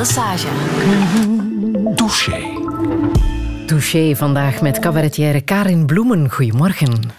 Massage. Touché. Touché vandaag met cabaretière Karin Bloemen. Goedemorgen.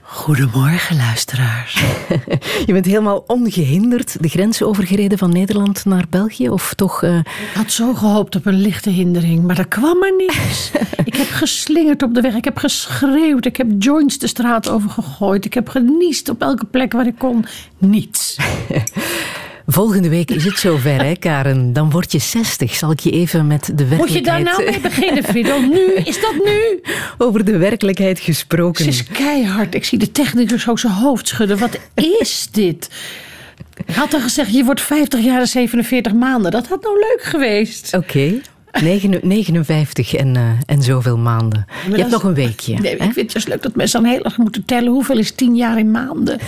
Goedemorgen, luisteraars. Je bent helemaal ongehinderd de grens overgereden van Nederland naar België? Of toch... Uh... Ik had zo gehoopt op een lichte hindering, maar er kwam er niets. ik heb geslingerd op de weg, ik heb geschreeuwd, ik heb joints de straat over gegooid, ik heb geniest op elke plek waar ik kon. Niets. Volgende week is het zover, hè, Karen? Dan word je 60. Zal ik je even met de werkelijkheid... Moet je daar nou mee beginnen, Frido? Nu? Is dat nu? Over de werkelijkheid gesproken. Het is keihard. Ik zie de technicus ook zijn hoofd schudden. Wat is dit? Ik had al gezegd, je wordt 50 jaar en 47 maanden. Dat had nou leuk geweest. Oké. 59 en, uh, en zoveel maanden. je hebt nog een weekje. Nee, ik vind het juist leuk dat mensen dan heel erg moeten tellen. Hoeveel is 10 jaar in maanden?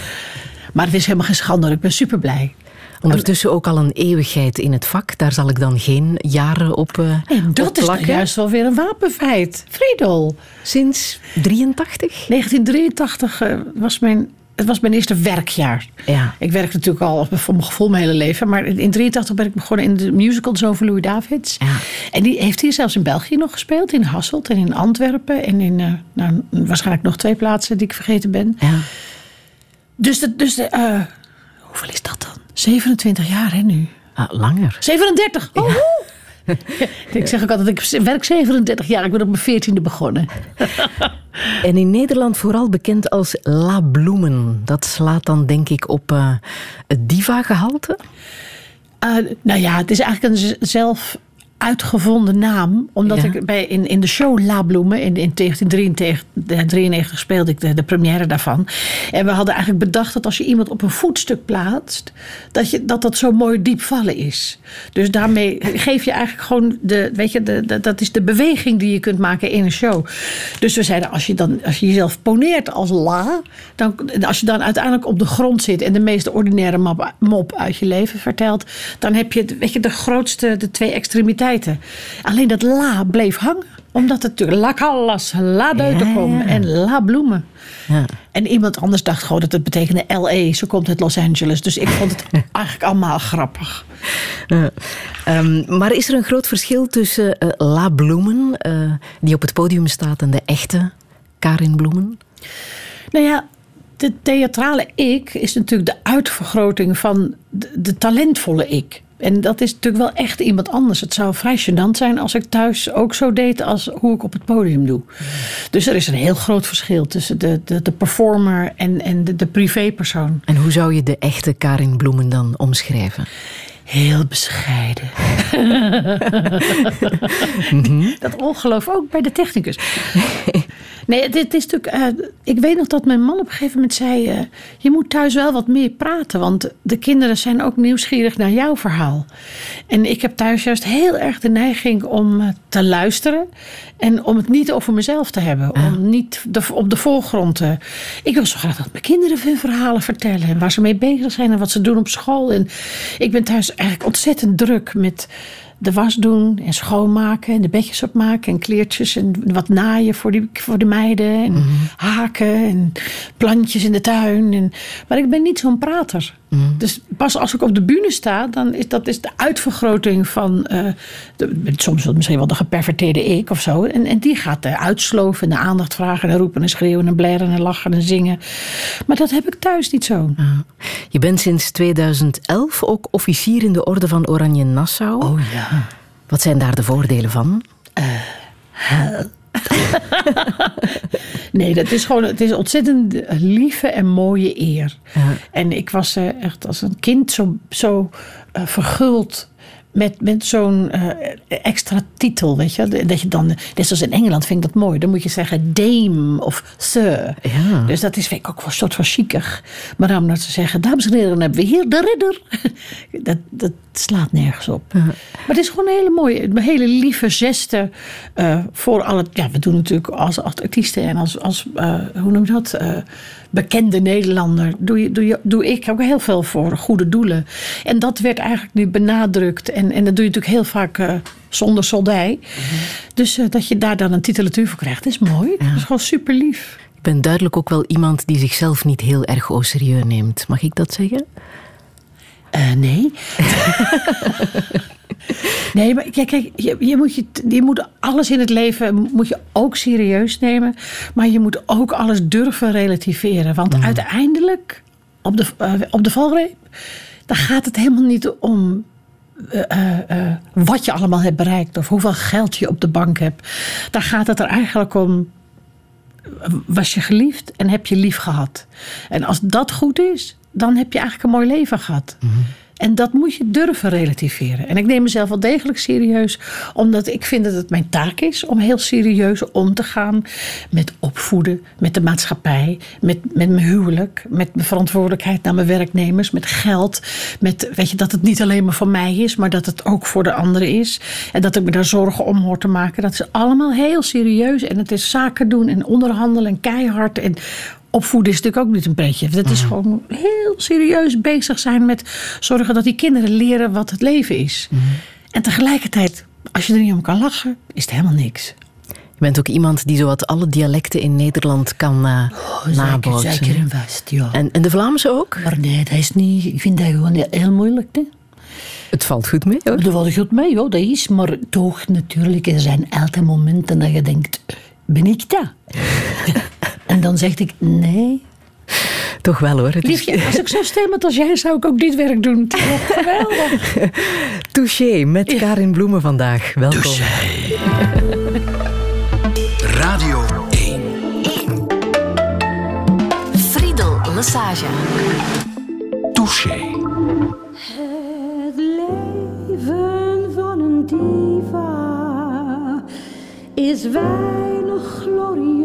Maar het is helemaal geen schande. Ik ben super blij. Ondertussen ook al een eeuwigheid in het vak. Daar zal ik dan geen jaren op uh, en dat is juist wel weer een wapenfeit. Friedel. Sinds 83? 1983 uh, was mijn het was mijn eerste werkjaar. Ja. Ik werk natuurlijk al voor mijn gevoel mijn hele leven. Maar in 83 ben ik begonnen in de musical Zo van Louis Davids. Ja. En die heeft hier zelfs in België nog gespeeld. In Hasselt en in Antwerpen. En in uh, nou, waarschijnlijk nog twee plaatsen die ik vergeten ben. Ja. Dus, de, dus de, uh, hoeveel is dat dan? 27 jaar hè nu. Ah, langer. 37. Oh, ja. ik zeg ook altijd, ik werk 37 jaar. Ik ben op mijn 14e begonnen. en in Nederland vooral bekend als La Bloemen. Dat slaat dan denk ik op uh, het diva-gehalte? Uh, nou ja, het is eigenlijk een zelf uitgevonden naam. Omdat ik bij, in, in de show La Bloemen in, in 1993 speelde ik de, de première daarvan. En we hadden eigenlijk bedacht dat als je iemand op een voetstuk plaatst, dat je, dat, dat zo mooi diep vallen is. Dus daarmee geef je eigenlijk gewoon de, weet je, de, de, dat is de beweging die je kunt maken in een show. Dus we zeiden, als je, dan, als je jezelf poneert als La, dan, als je dan uiteindelijk op de grond zit en de meest ordinaire mop, mop uit je leven vertelt, dan heb je, weet je, de grootste, de twee extremiteiten Alleen dat la bleef hangen. Omdat het natuurlijk la callas, la deuterkom ja, ja. en la bloemen. Ja. En iemand anders dacht gewoon dat het betekende L.A. Zo komt het Los Angeles. Dus ik vond het eigenlijk allemaal grappig. Um, maar is er een groot verschil tussen uh, La Bloemen, uh, die op het podium staat, en de echte Karin Bloemen? Nou ja, de theatrale ik is natuurlijk de uitvergroting van de, de talentvolle ik. En dat is natuurlijk wel echt iemand anders. Het zou vrij gênant zijn als ik thuis ook zo deed als hoe ik op het podium doe. Dus er is een heel groot verschil tussen de, de, de performer en, en de, de privépersoon. En hoe zou je de echte Karin Bloemen dan omschrijven? Heel bescheiden. Dat ongeloof ook bij de technicus. Nee, dit is natuurlijk. Uh, ik weet nog dat mijn man op een gegeven moment zei: uh, Je moet thuis wel wat meer praten, want de kinderen zijn ook nieuwsgierig naar jouw verhaal. En ik heb thuis juist heel erg de neiging om uh, te luisteren en om het niet over mezelf te hebben. Om niet de, op de voorgrond te. Ik wil zo graag dat mijn kinderen hun verhalen vertellen en waar ze mee bezig zijn en wat ze doen op school. En ik ben thuis eigenlijk ontzettend druk met de was doen en schoonmaken en de bedjes opmaken en kleertjes en wat naaien voor, die, voor de meiden en haken en plantjes in de tuin. En, maar ik ben niet zo'n prater. Dus pas als ik op de bühne sta, dan is dat is de uitvergroting van uh, de, soms misschien wel de geperverteerde ik of zo. En, en die gaat de uitsloven en de aandacht vragen en roepen en schreeuwen en blaren en lachen en zingen. Maar dat heb ik thuis niet zo. Je bent sinds 2011 ook officier in de Orde van Oranje Nassau. Oh ja. Wat zijn daar de voordelen van? Uh, nee, dat is gewoon het is een ontzettend lieve en mooie eer. Ja. En ik was uh, echt als een kind zo, zo uh, verguld met, met zo'n uh, extra titel, weet je. Dat je dan, net zoals in Engeland vind ik dat mooi. Dan moet je zeggen dame of sir. Ja. Dus dat is vind ik ook wel een soort van chiquig. Maar dan dat ze zeggen, dames en heren, dan hebben we hier de ridder. dat, dat slaat nergens op. Ja. Maar het is gewoon een hele mooie, een hele lieve geste uh, voor alle... Ja, we doen natuurlijk als artiesten en als, als uh, hoe noem je dat... bekende Nederlander doe, je, doe, je, doe ik ook heel veel voor goede doelen. En dat werd eigenlijk nu benadrukt. En, en dat doe je natuurlijk heel vaak uh, zonder soldij. Dus uh, dat je daar dan een titulatuur voor krijgt, is mooi. Ja. Dat is gewoon super lief. Ik ben duidelijk ook wel iemand die zichzelf niet heel erg au serieus neemt. Mag ik dat zeggen? Uh, nee. nee, maar kijk, kijk je, je, moet je, je moet alles in het leven moet je ook serieus nemen. Maar je moet ook alles durven relativeren. Want mm. uiteindelijk, op de, uh, op de valreep, dan gaat het helemaal niet om uh, uh, wat je allemaal hebt bereikt of hoeveel geld je op de bank hebt. Daar gaat het er eigenlijk om. Was je geliefd en heb je lief gehad? En als dat goed is, dan heb je eigenlijk een mooi leven gehad. Mm -hmm. En dat moet je durven relativeren. En ik neem mezelf wel degelijk serieus, omdat ik vind dat het mijn taak is om heel serieus om te gaan met opvoeden, met de maatschappij, met, met mijn huwelijk, met mijn verantwoordelijkheid naar mijn werknemers, met geld. Met, weet je, dat het niet alleen maar voor mij is, maar dat het ook voor de anderen is. En dat ik me daar zorgen om hoor te maken. Dat is allemaal heel serieus. En het is zaken doen en onderhandelen en keihard. En opvoeden is natuurlijk ook niet een beetje. Dat is gewoon heel serieus bezig zijn met zorgen dat die kinderen leren wat het leven is. Mm. En tegelijkertijd, als je er niet om kan lachen, is het helemaal niks. Je bent ook iemand die zowat alle dialecten in Nederland kan uh, oh, nabootsen. Zeker en vast, ja. En, en de Vlaamse ook? Maar nee, dat is niet... Ik vind dat gewoon heel moeilijk, hè. Het valt goed mee, hoor. Het valt goed mee, hoor. Dat is. Maar toch, natuurlijk, er zijn altijd momenten dat je denkt... Ben ik dat? En dan zeg ik nee. Toch wel hoor. Het Liefje, als ik zo stemmend als jij zou ik ook dit werk doen. Geweldig. Touché met Karin Bloemen vandaag. Welkom. Touché. Radio 1. 1. Friedel Lassage. Touché. Het leven van een diva is weinig glorieus.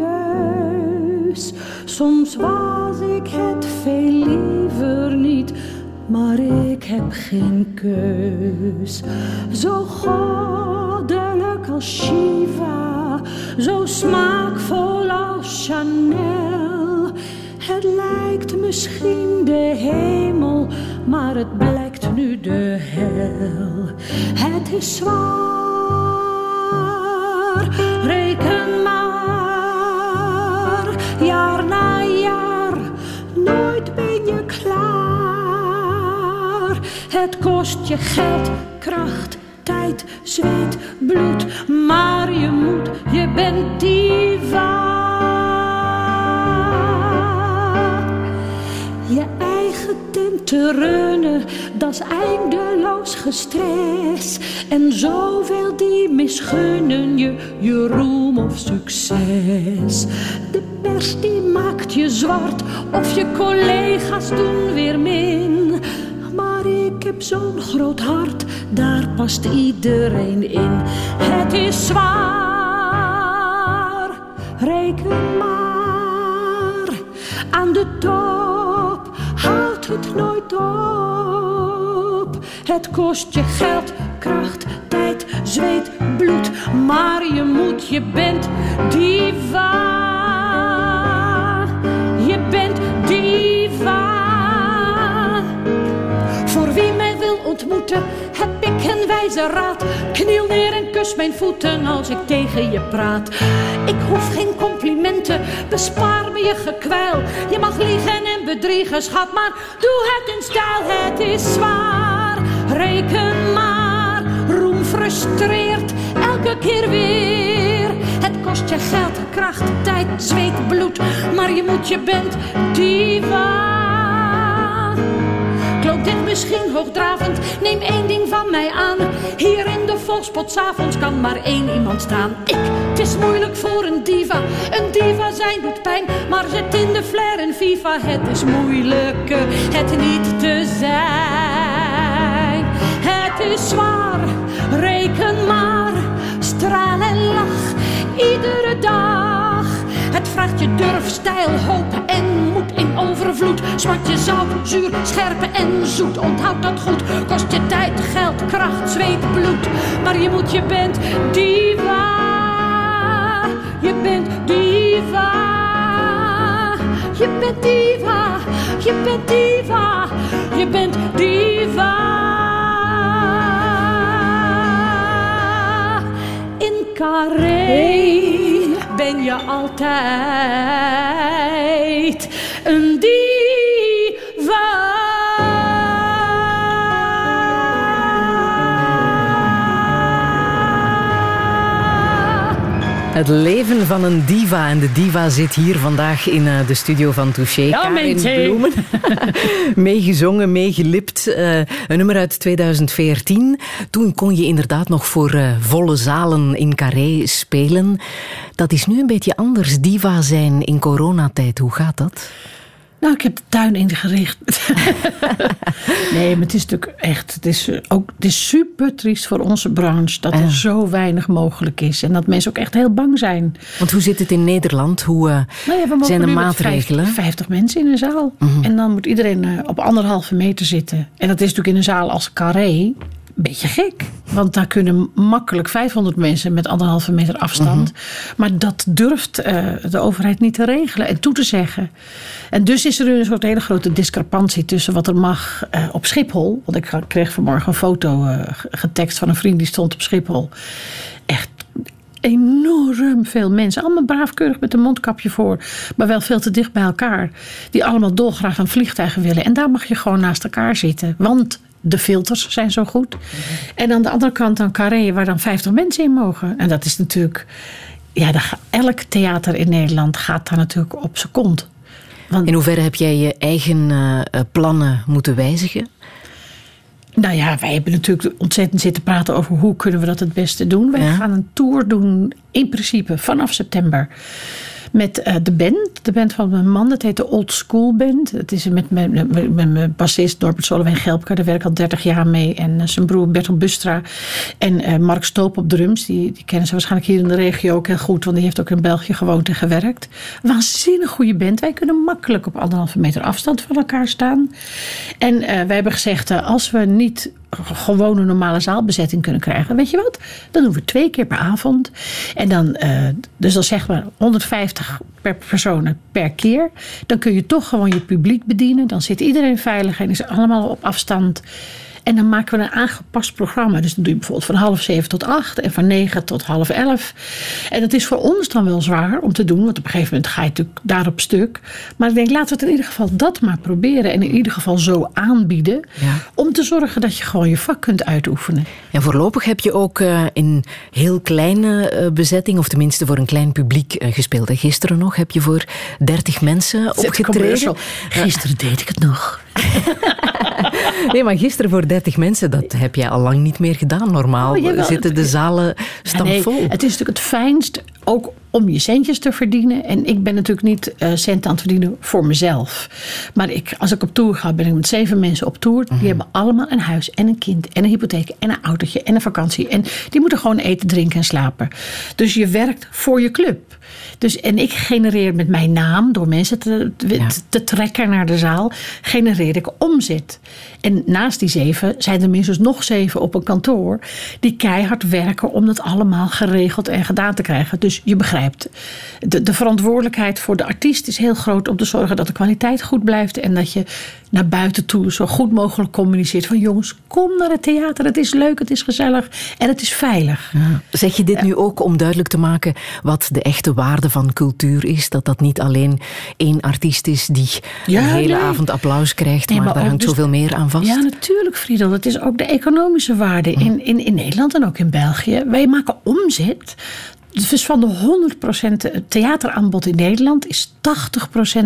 Soms was ik het veel liever niet, maar ik heb geen keus. Zo goddelijk als Shiva, zo smaakvol als Chanel. Het lijkt misschien de hemel, maar het blijkt nu de hel. Het is zwaar, Het kost je geld, kracht, tijd, zweet, bloed, maar je moet, je bent diva. Je eigen tent te runnen, dat is eindeloos gestres. En zoveel die misgunnen je, je roem of succes. De pers die maakt je zwart, of je collega's doen weer min. Ik heb zo'n groot hart, daar past iedereen in. Het is zwaar, reken maar aan de top houdt het nooit op. Het kost je geld, kracht, tijd, zweet, bloed. Maar je moet, je bent diva. Je heb ik een wijze raad. Kniel neer en kus mijn voeten als ik tegen je praat. Ik hoef geen complimenten, bespaar me je gekwijl. Je mag liegen en bedriegen, schat, maar doe het in stijl. Het is zwaar, reken maar. Roem frustreert elke keer weer. Het kost je geld, kracht, tijd, zweet, bloed. Maar je moet, je bent diva. Klopt dit misschien hoogdravend? Neem één ding van mij aan. Hier in de volkspot s'avonds kan maar één iemand staan. Ik, het is moeilijk voor een diva. Een diva zijn doet pijn, maar zit in de flair en FIFA. Het is moeilijk het niet te zijn. Het is zwaar, reken maar. Straal en lach, iedere dag. Het vraagt je durf, stijl, hoop en moed in overvloed. Smaakt je zout, zuur, scherpe en zoet. Onthoud dat goed. Kost je tijd, geld, kracht, zweet, bloed. Maar je moet, je bent diva. Je bent diva. Je bent diva. Je bent diva. Je bent diva. In Carré ben je altijd een diva. Het leven van een diva. En de diva zit hier vandaag in eh, de studio van Touché. Ja, Karin. Bloemen. meegezongen, meegelipt. Eh, een nummer uit 2014. Toen kon je inderdaad nog voor eh, volle zalen in Carré spelen. Dat is nu een beetje anders. Diva zijn in coronatijd. Hoe gaat dat? Nou, ik heb de tuin ingericht. nee, maar het is natuurlijk echt. Het is, eh, ook, het is super triest voor onze branche dat Ja. er zo weinig mogelijk is. En dat mensen ook echt heel bang zijn. Want hoe zit het in Nederland? Hoe eh, Nou ja, zijn de maatregelen? 50, 50 mensen in een zaal. En dan moet iedereen eh, op anderhalve meter zitten. En dat is natuurlijk in een zaal als Carré beetje gek. Want daar kunnen makkelijk 500 mensen met anderhalve meter afstand. Maar dat durft eh, de overheid niet te regelen en toe te zeggen. En dus is er een soort hele grote discrepantie tussen wat er mag eh, op Schiphol. Want ik kreeg vanmorgen een foto eh, getekst van een vriend die stond op Schiphol. Echt enorm veel mensen. Allemaal braafkeurig met een mondkapje voor. Maar wel veel te dicht bij elkaar. Die allemaal dolgraag een vliegtuig willen. En daar mag je gewoon naast elkaar zitten. Want de filters zijn zo goed. En aan de andere kant dan Carré, waar dan 50 mensen in mogen. En dat is natuurlijk... Ja, elk theater in Nederland gaat daar natuurlijk op zijn kont. Want In hoeverre heb jij je eigen eh, eh, plannen moeten wijzigen? Nou ja, wij hebben natuurlijk ontzettend zitten praten over hoe kunnen we dat het beste doen. Wij Ja. gaan een tour doen in principe vanaf september. Met eh, de band, de band van mijn man. Dat heet de Old School Band. Het is met mijn, met, mijn bassist Norbert Solowijn Gelpka. Daar werk ik al 30 jaar mee. En eh, zijn broer Bertel Bustra. En eh, Mark Stoop op drums. Die, die kennen ze waarschijnlijk hier in de regio ook heel goed. Want die heeft ook in België gewoond en gewerkt. Waanzinnig goede band. Wij kunnen makkelijk op anderhalve meter afstand van elkaar staan. En wij hebben gezegd, als we niet g- gewoon een normale zaalbezetting kunnen krijgen. Weet je wat? Dan doen we twee keer per avond. En dan, eh, dus dan zeg maar 150 per personen per keer. Dan kun je toch gewoon je publiek bedienen. Dan zit iedereen veilig en is allemaal op afstand. En dan maken we een aangepast programma. Dus dan doe je bijvoorbeeld van half zeven tot acht en van negen tot half elf. En dat is voor ons dan wel zwaar om te doen, want op een gegeven moment ga je natuurlijk daarop stuk. Maar ik denk, laten we het in ieder geval dat maar proberen. En in ieder geval zo aanbieden. Ja. Om te zorgen dat je gewoon je vak kunt uitoefenen. En voorlopig heb je ook eh, in heel kleine eh, bezetting, of tenminste voor een klein publiek eh, gespeeld. En gisteren nog heb je voor 30 mensen opgetreden. Gisteren deed ik het nog. Nee, maar gisteren voor 30 mensen, dat heb jij al lang niet meer gedaan. Normaal Oh, zitten de zalen stampvol. nee, het is natuurlijk het fijnst ook om je centjes te verdienen. En ik ben natuurlijk niet eh cent aan het verdienen voor mezelf. Maar ik, als ik op tour ga, ben ik met zeven mensen op tour. Die hebben allemaal een huis en een kind en een hypotheek en een autootje en een vakantie. En die moeten gewoon eten, drinken en slapen. Dus je werkt voor je club. Dus, en ik genereer met mijn naam, door mensen te, te, Ja. te trekken naar de zaal, genereer ik omzet. En naast die zeven zijn er minstens nog zeven op een kantoor die keihard werken om dat allemaal geregeld en gedaan te krijgen. Dus je begrijpt, de, de verantwoordelijkheid voor de artiest is heel groot om te zorgen dat de kwaliteit goed blijft en dat je naar buiten toe zo goed mogelijk communiceert van jongens, kom naar het theater, het is leuk, het is gezellig en het is veilig. Zeg je dit nu ook om duidelijk te maken wat de echte waarde van cultuur is? Dat dat niet alleen één artiest is die Ja, een hele nee. avond applaus krijgt, Nee, maar, maar daar hangt dus- zoveel meer aan vast. Ja, natuurlijk, Friedel. Het is ook de economische waarde in, in, in Nederland en ook in België. Wij maken omzet. Dus van de 100% theateraanbod in Nederland is 80%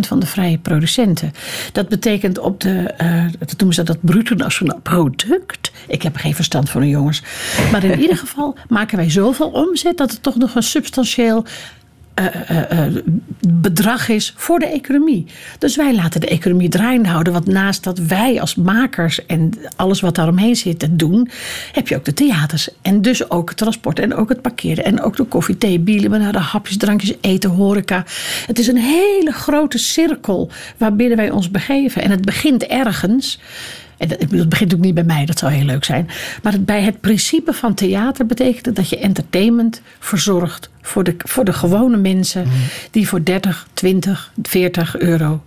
van de vrije producenten. Dat betekent op de, eh dat noemen ze dat bruto nationaal product. Ik heb geen verstand van, jongens. Maar in ieder geval maken wij zoveel omzet dat het toch nog een substantieel bedrag is voor de economie. Dus wij laten de economie draaiende houden. Want naast dat wij als makers en alles wat daaromheen zit doen, heb je ook de theaters. En dus ook het transport en ook het parkeren en ook de koffie, thee, bielen, de hapjes, drankjes, eten, horeca. Het is een hele grote cirkel waarbinnen wij ons begeven. En het begint ergens. En dat, begint ook niet bij mij, dat zou heel leuk zijn. Maar het, bij het principe van theater betekent het dat je entertainment verzorgt voor de, voor de gewone mensen die voor 30, 20, 40 euro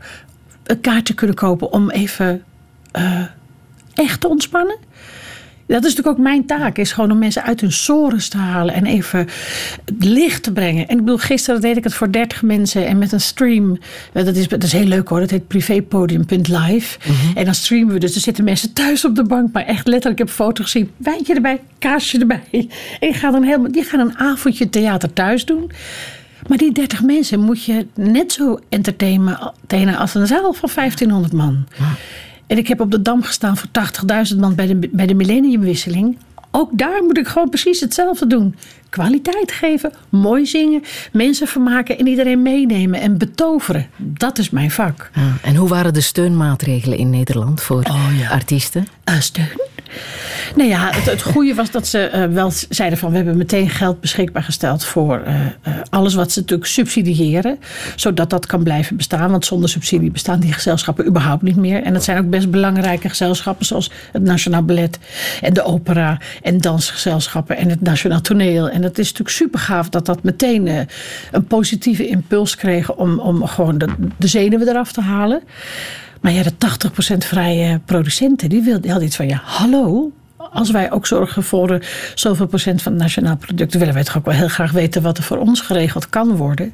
een kaartje kunnen kopen om even eh, echt te ontspannen. Dat is natuurlijk ook mijn taak. Is gewoon om mensen uit hun sores te halen. En even licht te brengen. En ik bedoel, gisteren deed ik het voor 30 mensen. En met een stream. Dat is, dat is heel leuk hoor. Dat heet privépodium.live. Mhm. En dan streamen we. Dus er zitten mensen thuis op de bank. Maar echt letterlijk. Ik heb een foto gezien. Wijntje erbij. Kaasje erbij. En die gaan, dan helemaal, die gaan een avondje theater thuis doen. Maar die 30 mensen moet je net zo entertainen als een zaal van 1500 man. En ik heb op de Dam gestaan voor 80.000 man bij de, bij de millenniumwisseling. Ook daar moet ik gewoon precies hetzelfde doen. Kwaliteit geven, mooi zingen, mensen vermaken en iedereen meenemen en betoveren. Dat is mijn vak. Ja, en hoe waren de steunmaatregelen in Nederland voor artiesten? Eh, steun. Nou ja, het, het goede was dat ze eh, wel zeiden van... we hebben meteen geld beschikbaar gesteld voor eh, alles wat ze natuurlijk subsidiëren. Zodat dat kan blijven bestaan. Want zonder subsidie bestaan die gezelschappen überhaupt niet meer. En dat zijn ook best belangrijke gezelschappen... zoals het Nationaal Ballet en de opera en dansgezelschappen... en het Nationaal Toneel. En het is natuurlijk super gaaf dat dat meteen eh, een positieve impuls kreeg... om, om gewoon de, de zenuwen eraf te halen. Maar ja, de 80% vrije producenten, die, wil, die iets van... ja, hallo, als wij ook zorgen voor eh, zoveel procent van het nationaal product... willen wij toch ook wel heel graag weten wat er voor ons geregeld kan worden.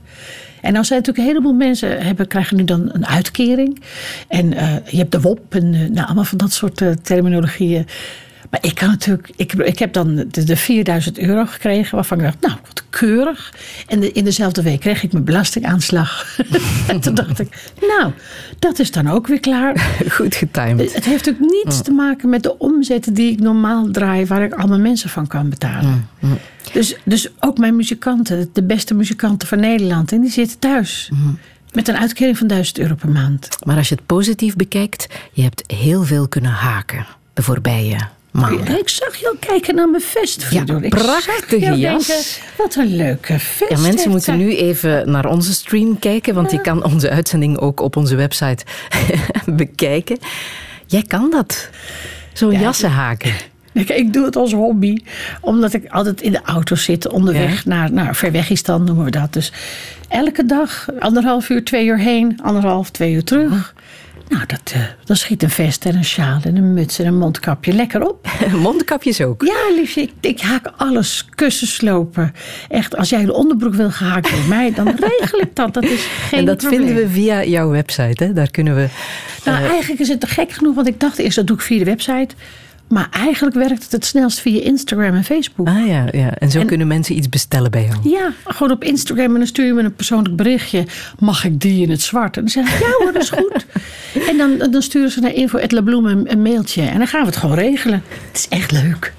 En dan zijn natuurlijk een heleboel mensen hebben, krijgen nu dan een uitkering. En eh, je hebt de WOP en nou, allemaal van dat soort terminologieën. Maar ik kan natuurlijk, ik, ik heb dan de, de 4000 euro gekregen, waarvan ik dacht, nou, wat keurig. En de, in dezelfde week kreeg ik mijn belastingaanslag. en toen dacht ik, nou, dat is dan ook weer klaar. Goed getimed. Het heeft natuurlijk niets te maken met de omzetten die ik normaal draai, waar ik allemaal mensen van kan betalen. Dus, dus ook mijn muzikanten, de beste muzikanten van Nederland, en die zitten thuis. Met een uitkering van 1000 euro per maand. Maar als je het positief bekijkt, je hebt heel veel kunnen haken de voorbije maanden. Ik zag jou kijken naar mijn vest. Ik prachtige jas. denken, wat een leuke vest. Ja, mensen moeten nu even naar onze stream kijken, want je kan onze uitzending ook op onze website bekijken. Jij kan dat. Zo'n jassen haken. Ik, ik doe het als hobby, omdat ik altijd in de auto zit onderweg naar, naar Verwegistan, noemen we dat. Dus elke dag anderhalf uur, twee uur heen, anderhalf, twee uur terug. Nou, dat, eh, dan schiet een vest en een sjaal en een muts en een mondkapje lekker op. Mondkapjes ook. Ja, liefje, ik, ik haak alles. Kussens slopen. Echt, als jij de onderbroek wil gehaakt bij mij, dan regel ik dat. Dat is geen en dat probleem. vinden we via jouw website. Hè? Daar kunnen we. Nou, eigenlijk is het te gek genoeg, want ik dacht eerst dat doe ik via de website. Maar eigenlijk werkt het het snelst via Instagram en Facebook. Ah ja, ja. en zo En- kunnen mensen iets bestellen bij jou. Ja, gewoon op Instagram en dan stuur je me een persoonlijk berichtje. Mag ik die in het zwart? En dan zeg ik, ja hoor, dat is goed. En dan, dan sturen ze naar info.labloem een, een mailtje. En dan gaan we het gewoon regelen. Het is echt leuk.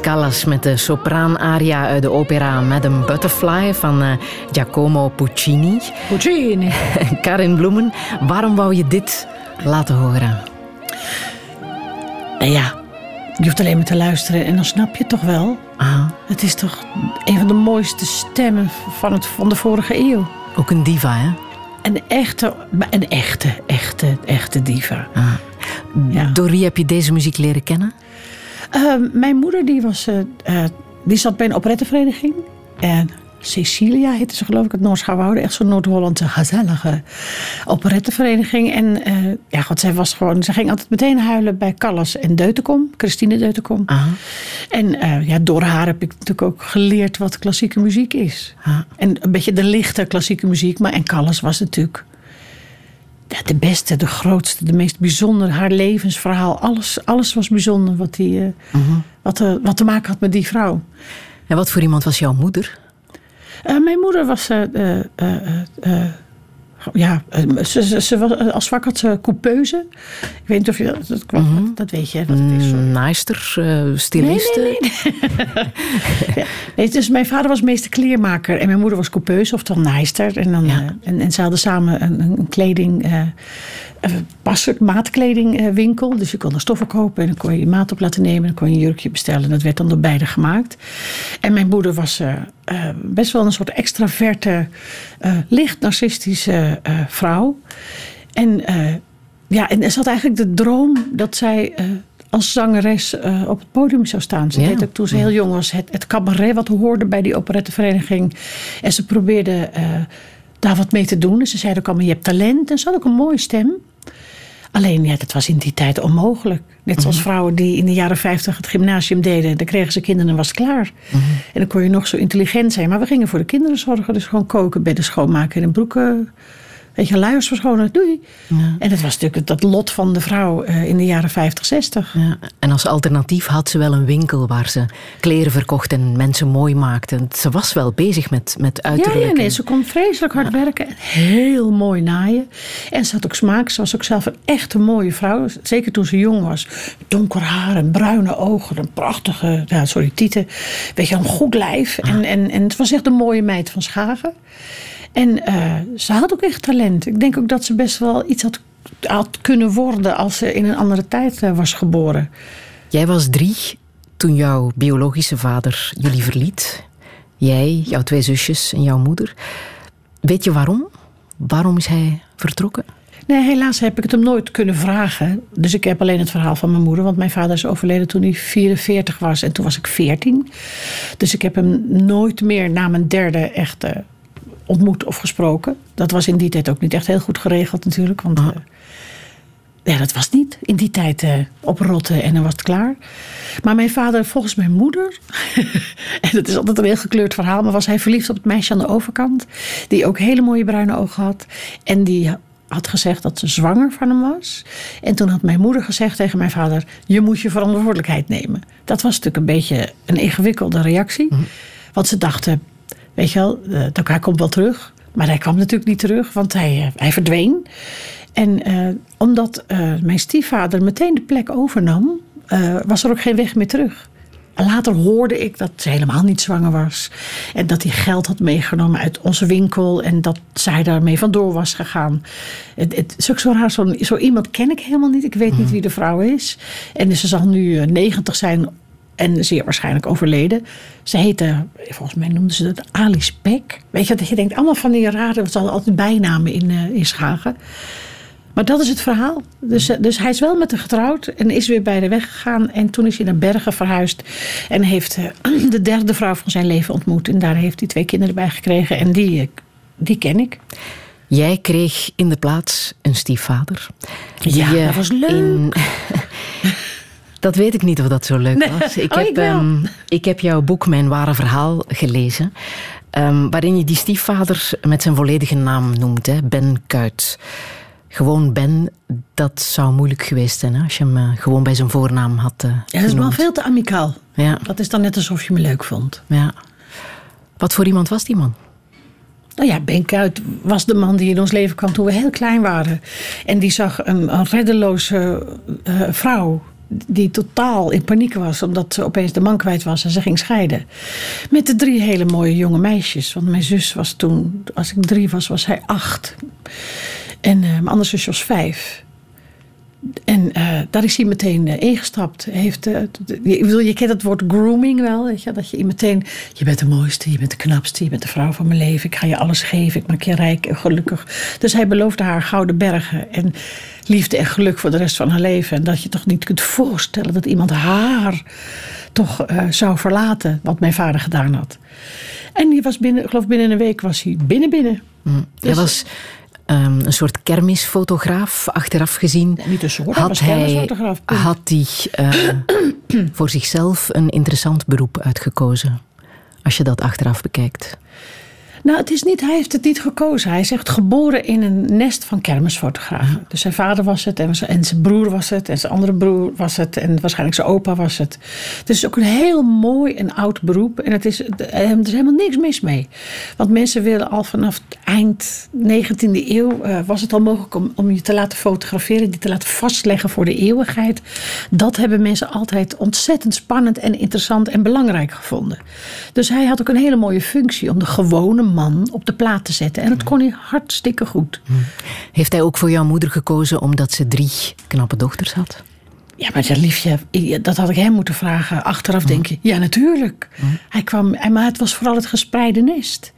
Callas met de sopraanaria uit de opera Madame Butterfly van eh, Giacomo Puccini. Puccini. Karin Bloemen, waarom wou je dit laten horen? Nou ja, je hoeft alleen maar te luisteren en dan snap je het toch wel. Ah, Het is toch een van de mooiste stemmen van, het, van de vorige eeuw. ook een diva, hè? Een echte, een echte, echte, echte diva. Ja. Door wie heb je deze muziek leren kennen? Eh, mijn moeder die was, eh, eh, die zat bij een operettevereniging. En Cecilia heette ze geloof ik, het Noors Schouwoude. Echt zo'n Noord-Hollandse gezellige operettevereniging. En eh, ja, god, zij was gewoon... Ze ging altijd meteen huilen bij Callas en Deutenkom. Christine Deutenkom. Ah, En ja, door haar heb ik natuurlijk ook geleerd wat klassieke muziek is. Ah. En een beetje de lichte klassieke muziek. Maar en Callas was natuurlijk ja, de beste, de grootste, de meest bijzondere. Haar levensverhaal, alles, alles was bijzonder wat, die, eh, wat, eh, wat te maken had met die vrouw. en wat voor iemand was jouw moeder? Eh, mijn moeder was. Ja, eh, ze, ze, ze was, eh, als vak had ze coupeuse. Ik weet niet of je dat. Dat, kwam, dat weet je, het is. sorry. Mm, Naaister, eh, styliste? Nee, dus mijn vader was meester kleermaker en mijn moeder was coupeuse of dan naaister. En, dan, Ja. eh, en, en ze hadden samen een, een kleding, eh, pas, maatkledingwinkel. Dus je kon er stoffen kopen en dan kon je je maat op laten nemen. En dan kon je een jurkje bestellen. En dat werd dan door beide gemaakt. En mijn moeder was eh, eh, best wel een soort extraverte, eh, licht narcistische eh, vrouw. En, eh, ja, en ze had eigenlijk de droom dat zij eh, als zangeres eh, op het podium zou staan. Ze Ja. deed ook toen ze heel jong was het, het cabaret wat hoorde bij die operettevereniging. En ze probeerde eh, daar wat mee te doen. En ze zeiden ook allemaal, je hebt talent. En ze had ook een mooie stem. Alleen, ja, dat was in die tijd onmogelijk. Net zoals vrouwen die in de jaren 50 het gymnasium deden. Dan kregen ze kinderen en was het klaar. En dan kon je nog zo intelligent zijn. Maar we gingen voor de kinderen zorgen. Dus gewoon koken, bedden schoonmaken en broeken. Weet je, luiers verschonen. Doei. En dat was natuurlijk dat lot van de vrouw eh, in de jaren 50, 60. Ja, en als alternatief had ze wel een winkel waar ze kleren verkocht en mensen mooi maakte. Ze was wel bezig met, met Ja, uiterlijk. ja, nee, ze kon vreselijk hard werken en heel mooi naaien. En ze had ook smaak. Ze was ook zelf een echte mooie vrouw. Zeker toen ze jong was. Donker haar en bruine ogen. Een prachtige, ja, sorry, tieten. Weet je, een goed lijf. En, en, en het was echt een mooie meid van Schagen. En eh, ze had ook echt talent. Ik denk ook dat ze best wel iets had, had kunnen worden als ze in een andere tijd eh, was geboren. Jij was drie toen jouw biologische vader jullie verliet. Jij, jouw twee zusjes en jouw moeder. Weet je waarom? Waarom is hij vertrokken? Nee, helaas heb ik het hem nooit kunnen vragen. Dus ik heb alleen het verhaal van mijn moeder. Want mijn vader is overleden toen hij 44 was. En toen was ik 14. Dus ik heb hem nooit meer na mijn derde echt eh, ontmoet of gesproken. Dat was in die tijd ook niet echt heel goed geregeld natuurlijk. Want eh, ja, dat was niet in die tijd eh, oprotten en dan was het klaar. Maar mijn vader, volgens mijn moeder, en dat is altijd een heel gekleurd verhaal, maar was hij verliefd op het meisje aan de overkant, die ook hele mooie bruine ogen had. En die had gezegd dat ze zwanger van hem was. En toen had mijn moeder gezegd tegen mijn vader: Je moet je verantwoordelijkheid nemen. Dat was natuurlijk een beetje een ingewikkelde reactie. Want ze dachten: Weet je wel, eh, hij komt wel terug. Maar hij kwam natuurlijk niet terug, want hij, eh, hij verdween. En eh, omdat mijn stiefvader meteen de plek overnam, was er ook geen weg meer terug. Later hoorde ik dat ze helemaal niet zwanger was. En dat hij geld had meegenomen uit onze winkel. En dat zij daarmee vandoor was gegaan. Het, het is ook zo raar. Zo, zo iemand ken ik helemaal niet. Ik weet niet wie de vrouw is. En ze zal nu eh, 90 zijn en zeer waarschijnlijk overleden. Ze heette, volgens mij noemden ze dat Alice Peck. Weet je, dat je denkt, allemaal van die rare, ze hadden altijd bijnamen in, eh, in Schagen. Maar dat is het verhaal. Dus, eh, dus hij is wel met haar getrouwd en is weer bij de weg gegaan. En toen is hij naar Bergen verhuisd. En heeft eh, de derde vrouw van zijn leven ontmoet. En daar heeft hij twee kinderen bij gekregen. En die, die ken ik. Jij kreeg in de plaats een stiefvader. Ja, Die, dat was leuk. in- dat weet ik niet of dat zo leuk Nee. was. Ik, Oh, heb, ik ehm, ik heb jouw boek Mijn Ware Verhaal gelezen. ehm, waarin je die stiefvader met zijn volledige naam noemt. Hè? Ben Kuit. Gewoon Ben, dat zou moeilijk geweest zijn hè, als je hem eh, gewoon bij zijn voornaam had eh Ja, dat is wel veel te amicaal. Ja, Dat is dan net alsof je me leuk vond. ja. Wat voor iemand was die man? Nou ja, Ben Kuit was de man die in ons leven kwam toen we heel klein waren. En die zag een, een reddeloze eh, vrouw die totaal in paniek was omdat ze opeens de man kwijt was en ze ging scheiden. Met de drie hele mooie jonge meisjes. Want mijn zus was toen, als ik drie was, was hij acht. En eh, mijn andere zusje was vijf. En eh, daar is hij meteen eh, ingestapt. Heeft, eh, je, bedoel, je kent het woord grooming wel. Weet je? Dat je meteen, je bent de mooiste, je bent de knapste, je bent de vrouw van mijn leven. Ik ga je alles geven, ik maak je rijk en gelukkig. Dus hij beloofde haar gouden bergen en liefde en geluk voor de rest van haar leven. En dat je toch niet kunt voorstellen dat iemand haar toch zou verlaten, wat mijn vader gedaan had. En die was binnen, ik geloof binnen een week was hij binnen binnen. Dus- was ehm, een soort kermisfotograaf, achteraf gezien. Niet een soort, hij kermisfotograaf, punt. had hij eh, voor zichzelf een interessant beroep uitgekozen. Als je dat achteraf bekijkt. Nou, het is niet, hij heeft het niet gekozen. Hij is echt geboren in een nest van kermisfotografen. Dus zijn vader was het en, zijn- en zijn broer was het en zijn andere broer was het en waarschijnlijk zijn opa was het. Het is ook een heel mooi en oud beroep en het is, er is helemaal niks mis mee. Want mensen willen al vanaf het eind 19e eeuw, eh, was het al mogelijk om, om je te laten fotograferen, die te laten vastleggen voor de eeuwigheid. Dat hebben mensen altijd ontzettend spannend en interessant en belangrijk gevonden. Dus hij had ook een hele mooie functie om de gewone man op de plaat te zetten. En dat kon hij hartstikke goed. Heeft hij ook voor jouw moeder gekozen omdat ze drie knappe dochters had? Ja, maar dat liefje, dat had ik hem moeten vragen. Achteraf denk je, ja natuurlijk. Hij kwam, maar het was vooral het gespreide nest.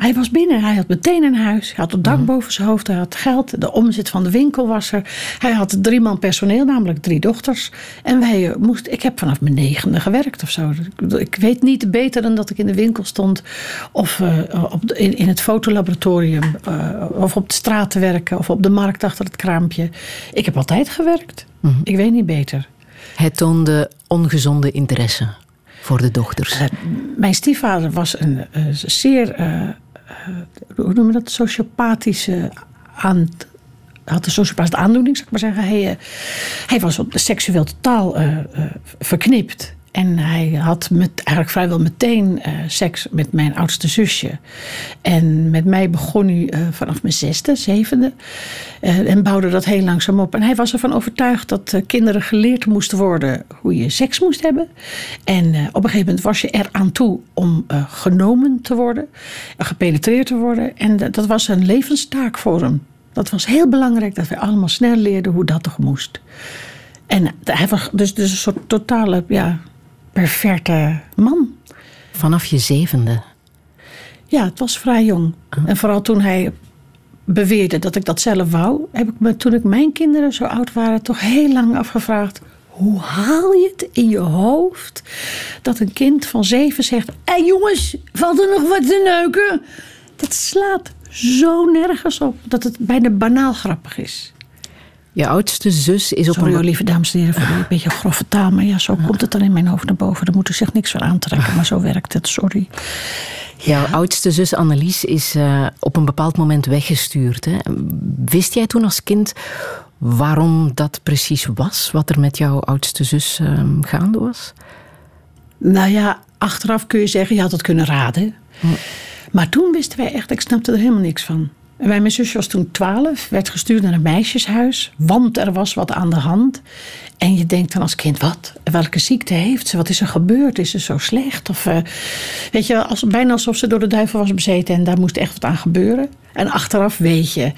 Hij was binnen, hij had meteen een huis. Hij had het dak boven zijn hoofd, hij had geld. De omzet van de winkel was er. Hij had drie man personeel, namelijk drie dochters. En wij eh, moesten, ik heb vanaf mijn negende gewerkt of zo. Ik, bedoel, ik weet niet beter dan dat ik in de winkel stond. Of eh, op de- in, in het fotolaboratorium. eh, of op de straat te werken. Of op de markt achter het kraampje. Ik heb altijd gewerkt. Ik weet niet beter. Hij toonde ongezonde interesse voor de dochters. Eh, mijn stiefvader was een eh, zeer, eh, eh, hoe noem je dat, sociopathische aan, had een sociopathische aandoening, zou ik maar zeggen. Hij, eh, hij was seksueel totaal eh, eh, verknipt. En hij had met, eigenlijk vrijwel meteen eh, seks met mijn oudste zusje. En met mij begon hij eh, vanaf mijn zesde, zevende. eh, en bouwde dat heel langzaam op. En hij was ervan overtuigd dat kinderen geleerd moesten worden hoe je seks moest hebben. En op een gegeven moment was je er aan toe om genomen te worden. en gepenetreerd te worden. En dat- was een levenstaak voor hem. Dat was heel belangrijk dat wij allemaal snel leerden hoe dat toch moest. En hij was dus, dus een soort totale, ja, perfecte man. Vanaf je zevende. Ja, het was vrij jong. En vooral toen hij beweerde dat ik dat zelf wou, heb ik me toen ik mijn kinderen zo oud waren toch heel lang afgevraagd. Hoe haal je het in je hoofd dat een kind van zeven zegt: Hé jongens, valt er nog wat te neuken? Dat slaat zo nergens op dat het bijna banaal grappig is. Je oudste zus is op Sorry, een... lieve dames en heren, voor een beetje grove taal. Maar ja, zo komt het dan in mijn hoofd naar boven. Daar moet u zich niks van aantrekken, maar zo werkt het. Sorry. Jouw oudste zus Annelies is eh, op een bepaald moment weggestuurd. Hè? Wist jij toen als kind waarom dat precies was? Wat er met jouw oudste zus ehm, gaande was? Nou ja, achteraf kun je zeggen, je had het kunnen raden. Maar toen wisten wij echt, ik snapte er helemaal niks van. En mijn zusje was toen 12, werd gestuurd naar een meisjeshuis, want er was wat aan de hand. En je denkt dan als kind, wat? Welke ziekte heeft ze? Wat is er gebeurd? Is ze zo slecht? Of, uh, weet je, als, bijna alsof ze door de duivel was bezeten en daar moest echt wat aan gebeuren. En achteraf weet je,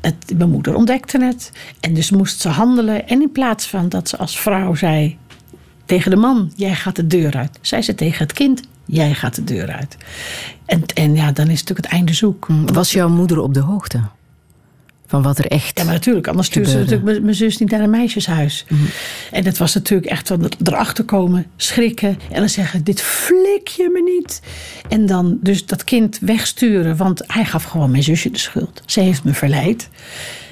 het, mijn moeder ontdekte het. En dus moest ze handelen. En in plaats van dat ze als vrouw zei tegen de man: Jij gaat de deur uit. Zei ze tegen het kind: Jij gaat de deur uit. En, en ja, dan is natuurlijk het einde zoek. Was jouw moeder op de hoogte? Van wat er echt. Ja, maar natuurlijk. Anders stuurde ze natuurlijk mijn zus niet naar een meisjeshuis. Mm. En het was natuurlijk echt van erachter komen, schrikken. En dan zeggen: Dit flik je me niet. En dan dus dat kind wegsturen. Want hij gaf gewoon mijn zusje de schuld. Ze heeft me verleid.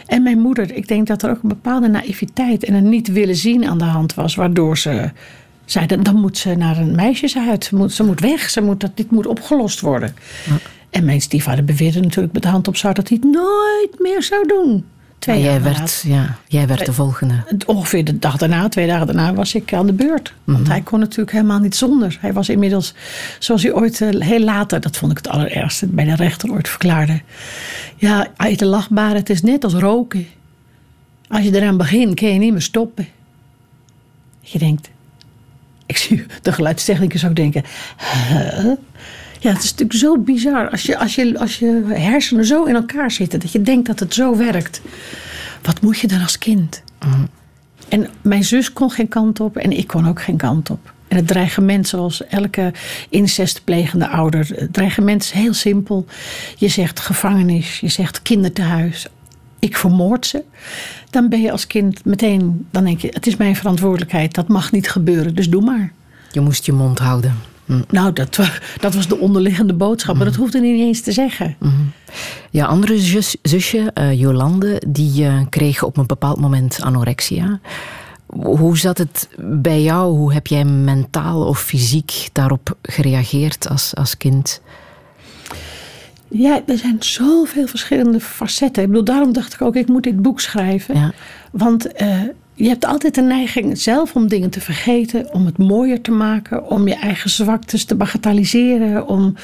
En mijn moeder, ik denk dat er ook een bepaalde naïviteit en een niet willen zien aan de hand was. Waardoor ze zeiden: dan moet ze naar een meisjeshuis. Ze moet, ze moet weg. Ze moet, dat, dit moet opgelost worden. Ja. En mijn stiefvader beweerde natuurlijk met de hand op zak dat hij het nooit meer zou doen. Twee jij, werd, ja, jij werd de volgende. Ongeveer de dag daarna, twee dagen daarna, was ik aan de beurt. Want mhm. hij kon natuurlijk helemaal niet zonder. Hij was inmiddels, zoals hij ooit eh, heel later, dat vond ik het allerergste, bij de rechter ooit verklaarde. Ja, uit de lachbare, het is net als roken. Als je eraan begint, kun je niet meer stoppen. Je denkt, ik zie de geluidstechnicus ook denken, huh? Ja, het is natuurlijk zo bizar. Als je, als, je, als je hersenen zo in elkaar zitten dat je denkt dat het zo werkt. Wat moet je dan als kind? Mm. En mijn zus kon geen kant op en ik kon ook geen kant op. En het dreigement, zoals elke incestplegende ouder, het dreigement is heel simpel. Je zegt gevangenis, je zegt kindertehuis. Ik vermoord ze. Dan ben je als kind meteen, dan denk je, het is mijn verantwoordelijkheid. Dat mag niet gebeuren, dus doe maar. Je moest je mond houden. Nou, dat, dat was de onderliggende boodschap, maar dat hoefde niet eens te zeggen. Ja, andere zus, zusje, uh, Jolande, die uh, kreeg op een bepaald moment anorexia. Hoe zat het bij jou? Hoe heb jij mentaal of fysiek daarop gereageerd als, als kind? Ja, er zijn zoveel verschillende facetten. Ik bedoel, daarom dacht ik ook, ik moet dit boek schrijven. Ja. Want uh, je hebt altijd de neiging zelf om dingen te vergeten, om het mooier te maken, om je eigen zwaktes te bagatelliseren, om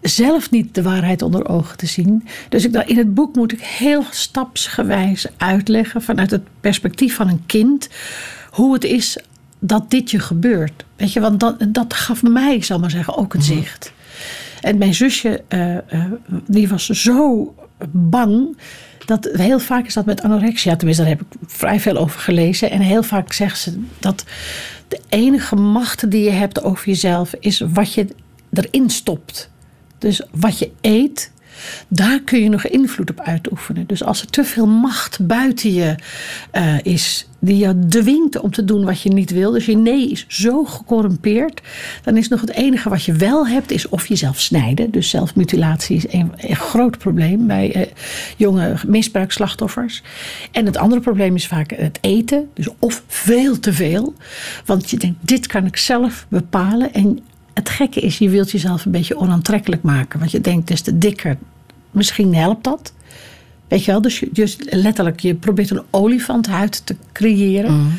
zelf niet de waarheid onder ogen te zien. Dus ik, in het boek moet ik heel stapsgewijs uitleggen vanuit het perspectief van een kind hoe het is dat dit je gebeurt. Weet je, want dat, dat gaf mij, zal maar zeggen, ook het mhm. zicht. En mijn zusje, uh, uh, die was zo bang dat heel vaak is dat met anorexia, tenminste daar heb ik vrij veel over gelezen. En heel vaak zeggen ze dat de enige macht die je hebt over jezelf is wat je erin stopt. Dus wat je eet, daar kun je nog invloed op uitoefenen. Dus als er te veel macht buiten je uh, is, die je dwingt om te doen wat je niet wil, dus je nee is zo gecorrumpeerd, dan is nog het enige wat je wel hebt, is of jezelf snijden. Dus zelfmutilatie is een, groot probleem bij uh, jonge misbruikslachtoffers. En het andere probleem is vaak het eten, dus of veel te veel. Want je denkt, dit kan ik zelf bepalen. En het gekke is, je wilt jezelf een beetje onaantrekkelijk maken. Want je denkt, des te dikker, misschien helpt dat. Weet je wel, dus, je, dus letterlijk, je probeert een olifanthuid te creëren. Mm.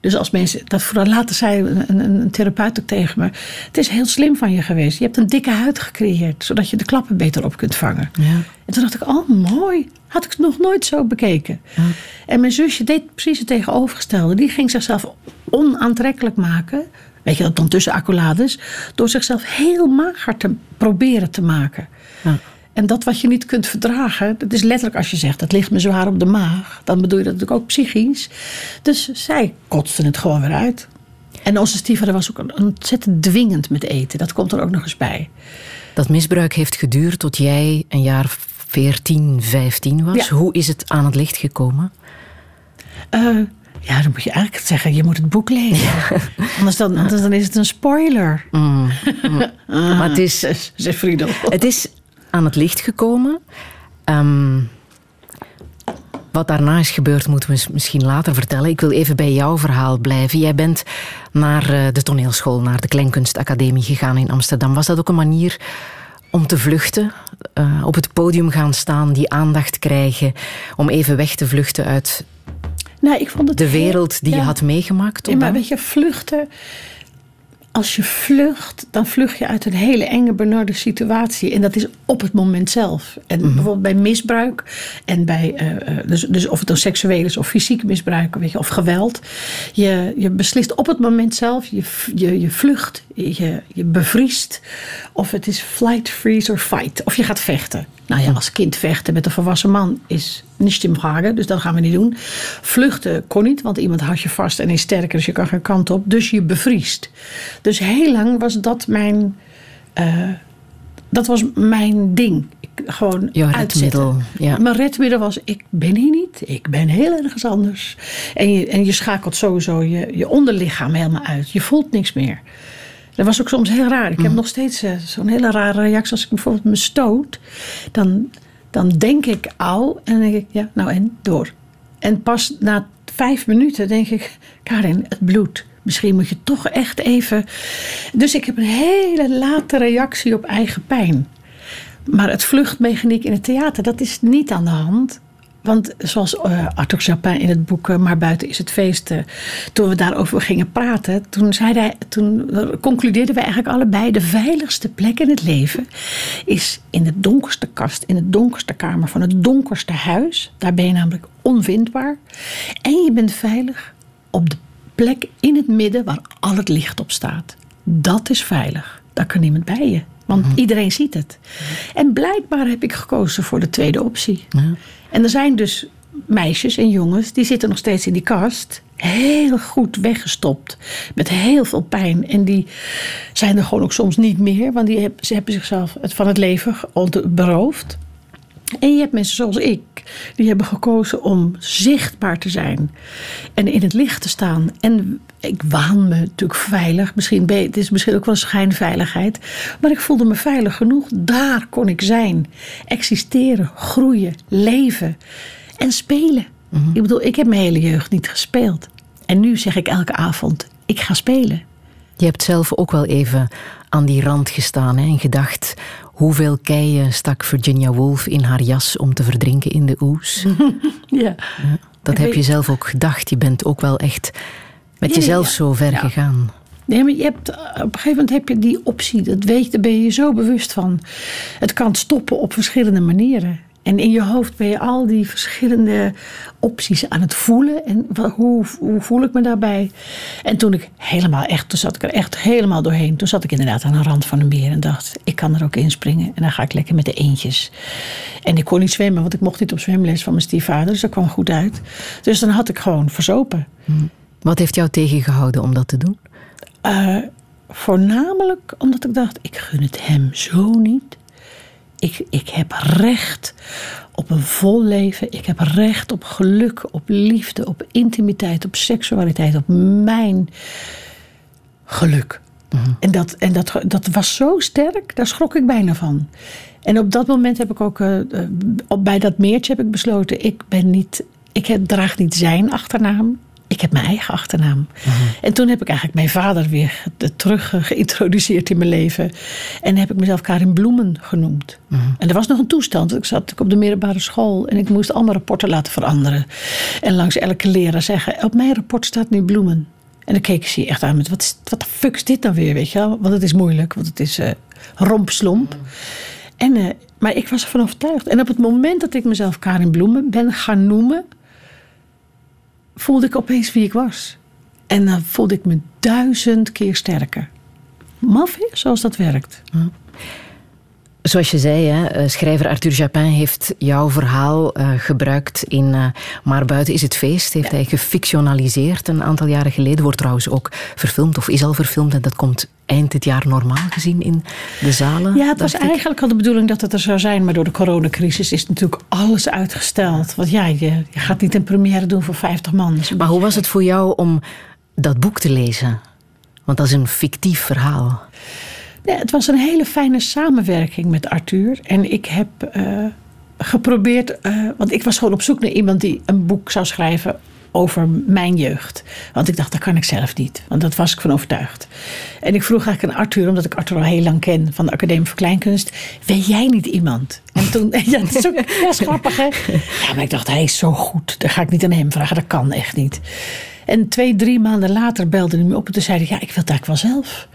Dus als mensen, dat vooral later zei een, een, een, therapeut ook tegen me. Het is heel slim van je geweest. Je hebt een dikke huid gecreëerd, zodat je de klappen beter op kunt vangen. Ja. En toen dacht ik, oh mooi, had ik het nog nooit zo bekeken. Ja. En mijn zusje deed precies het tegenovergestelde. Die ging zichzelf onaantrekkelijk maken weet je dat dan tussen accolades, door zichzelf heel mager te proberen te maken. Ja. En dat wat je niet kunt verdragen, dat is letterlijk als je zegt, dat ligt me zwaar op de maag, dan bedoel je dat natuurlijk ook psychisch. Dus zij kotste het gewoon weer uit. En onze stiefvader was ook ontzettend dwingend met eten. Dat komt er ook nog eens bij. Dat misbruik heeft geduurd tot jij een jaar 14, 15 was. Hoe is het aan het licht gekomen? Uh, ja, dan moet je eigenlijk zeggen, je moet het boek lezen. Anders, dan, anders dan is het een spoiler. Mm. Mm. maar het is, zegt Friedel. Het is aan het licht gekomen. Ehm, wat daarna is gebeurd, moeten we misschien later vertellen. Ik wil even bij jouw verhaal blijven. Jij bent naar eh, de toneelschool, naar de Kleinkunstacademie gegaan in Amsterdam. Was dat ook een manier om te vluchten? Uh, op het podium gaan staan, die aandacht krijgen, om even weg te vluchten uit nou, ik vond het de wereld die je had meegemaakt? Ja, maar weet je, vluchten. als je vlucht, dan vlucht je uit een hele enge, benarde situatie. En dat is op het moment zelf. En bijvoorbeeld bij misbruik. En bij, eh, eh, dus, dus of het dan seksueel is of fysiek misbruik weet je, of geweld. Je, je beslist op het moment zelf. Je, je, je vlucht, je, je bevriest. Of het is flight, freeze or fight. Of je gaat vechten. Nou ja, als kind vechten met een volwassen man is niet in vragen, dus dat gaan we niet doen. Vluchten kon niet, want iemand houdt je vast en is sterker, dus je kan geen kant op. Dus je bevriest. Dus heel lang was dat mijn, uh, dat was mijn ding. Ik, gewoon Jouw redmiddel. Ja. Mijn redmiddel was, ik ben hier niet, ik ben heel ergens anders. En je, en je schakelt sowieso je, je onderlichaam helemaal uit. Je voelt niks meer. Dat was ook soms heel raar. Ik heb nog steeds uh, zo'n hele rare reactie. Als ik bijvoorbeeld me stoot, dan, dan denk ik au. En dan denk ik, ja, nou en door. En pas na vijf minuten denk ik, Karin, het bloed. Misschien moet je toch echt even. Dus ik heb een hele late reactie op eigen pijn. Maar het vluchtmechaniek in het theater, dat is niet aan de hand. Want zoals uh, Arthur Japin in het boek uh, Maar buiten is het feest, uh, toen we daarover gingen praten, toen, zei toen concludeerden we eigenlijk allebei: de veiligste plek in het leven is in de donkerste kast, in de donkerste kamer van het donkerste huis. Daar ben je namelijk onvindbaar. En je bent veilig op de plek in het midden waar al het licht op staat. Dat is veilig. Daar kan niemand bij je. Want mm -hmm. iedereen ziet het. En blijkbaar heb ik gekozen voor de tweede optie. Ja. En er zijn dus meisjes en jongens die zitten nog steeds in die kast. Heel goed weggestopt. Met heel veel pijn. En die zijn er gewoon ook soms niet meer. Want die ze hebben zichzelf van het leven beroofd. En je hebt mensen zoals ik, die hebben gekozen om zichtbaar te zijn en in het licht te staan. En ik waan me natuurlijk veilig. Misschien, het is misschien ook wel schijnveiligheid. Maar ik voelde me veilig genoeg. Daar kon ik zijn. Existeren, groeien, leven en spelen. Mm -hmm. Ik bedoel, ik heb mijn hele jeugd niet gespeeld. En nu zeg ik elke avond, ik ga spelen. Je hebt zelf ook wel even aan die rand gestaan hè, en gedacht... Hoeveel keien stak Virginia Woolf in haar jas om te verdrinken in de oes? ja. Dat heb je zelf ook gedacht. Je bent ook wel echt met jezelf ja. zo ver gegaan. Nee, maar je hebt, op een gegeven moment heb je die optie. Dat weet daar ben je je zo bewust van. Het kan stoppen op verschillende manieren. En in je hoofd ben je al die verschillende opties aan het voelen. En hoe, hoe voel ik me daarbij? En toen ik helemaal echt, toen zat ik er echt helemaal doorheen. Toen zat ik inderdaad aan de rand van een meer en dacht, ik kan er ook inspringen. En dan ga ik lekker met de eentjes. En ik kon niet zwemmen, want ik mocht niet op zwemles van mijn stiefvader. Dus dat kwam goed uit. Dus dan had ik gewoon verzopen. Hmm. Wat heeft jou tegengehouden om dat te doen? Uh, voornamelijk omdat ik dacht, ik gun het hem zo niet. Ik, ik heb recht op een vol leven. Ik heb recht op geluk, op liefde, op intimiteit, op seksualiteit, op mijn geluk. Mm-hmm. En, dat, en dat, dat was zo sterk, daar schrok ik bijna van. En op dat moment heb ik ook, uh, op, bij dat meertje heb ik besloten, ik ben niet, ik heb, draag niet zijn achternaam ik heb mijn eigen achternaam. Uh-huh. En toen heb ik eigenlijk mijn vader weer terug geïntroduceerd in mijn leven. En heb ik mezelf Karin Bloemen genoemd. Uh-huh. En er was nog een toestand. Ik zat op de middelbare school en ik moest allemaal rapporten laten veranderen. En langs elke leraar zeggen: Op mijn rapport staat nu Bloemen. En dan keek ze echt aan met: Wat, wat de fuck is dit nou weer? Weet je wel? Want het is moeilijk, want het is uh, rompslomp. En, uh, maar ik was ervan overtuigd. En op het moment dat ik mezelf Karin Bloemen ben gaan noemen voelde ik opeens wie ik was. En dan voelde ik me duizend keer sterker. Maf zoals dat werkt. Zoals je zei, hè, eh, schrijver Arthur Japin heeft jouw verhaal uh, gebruikt in uh, Maar buiten is het feest. Heeft ja. hij gefictionaliseerd een aantal jaren geleden. Wordt trouwens ook verfilmd of is al verfilmd. En dat komt eind dit jaar normaal gezien in de zalen. Ja, het was ik. eigenlijk al de bedoeling dat het er zou zijn. Maar door de coronacrisis is natuurlijk alles uitgesteld. Want ja, je, je gaat niet een première doen voor 50 man. Maar hoe was het voor jou om dat boek te lezen? Want dat is een fictief verhaal. Het was een hele fijne samenwerking met Arthur. En ik heb uh, geprobeerd, uh, want ik was gewoon op zoek naar iemand die een boek zou schrijven over mijn jeugd. Want ik dacht, dat kan ik zelf niet. Want dat was ik van overtuigd. En ik vroeg eigenlijk aan Arthur, omdat ik Arthur al heel lang ken van de Academie voor Kleinkunst. Weet jij niet iemand? En toen, ja, dat is, ook, grappig hè? Ja, maar ik dacht, hij is zo goed. Dat ga ik niet aan hem vragen, dat kan echt niet. En twee, drie maanden later belde hij me op en toen zei ja, ik wil het eigenlijk wel zelf.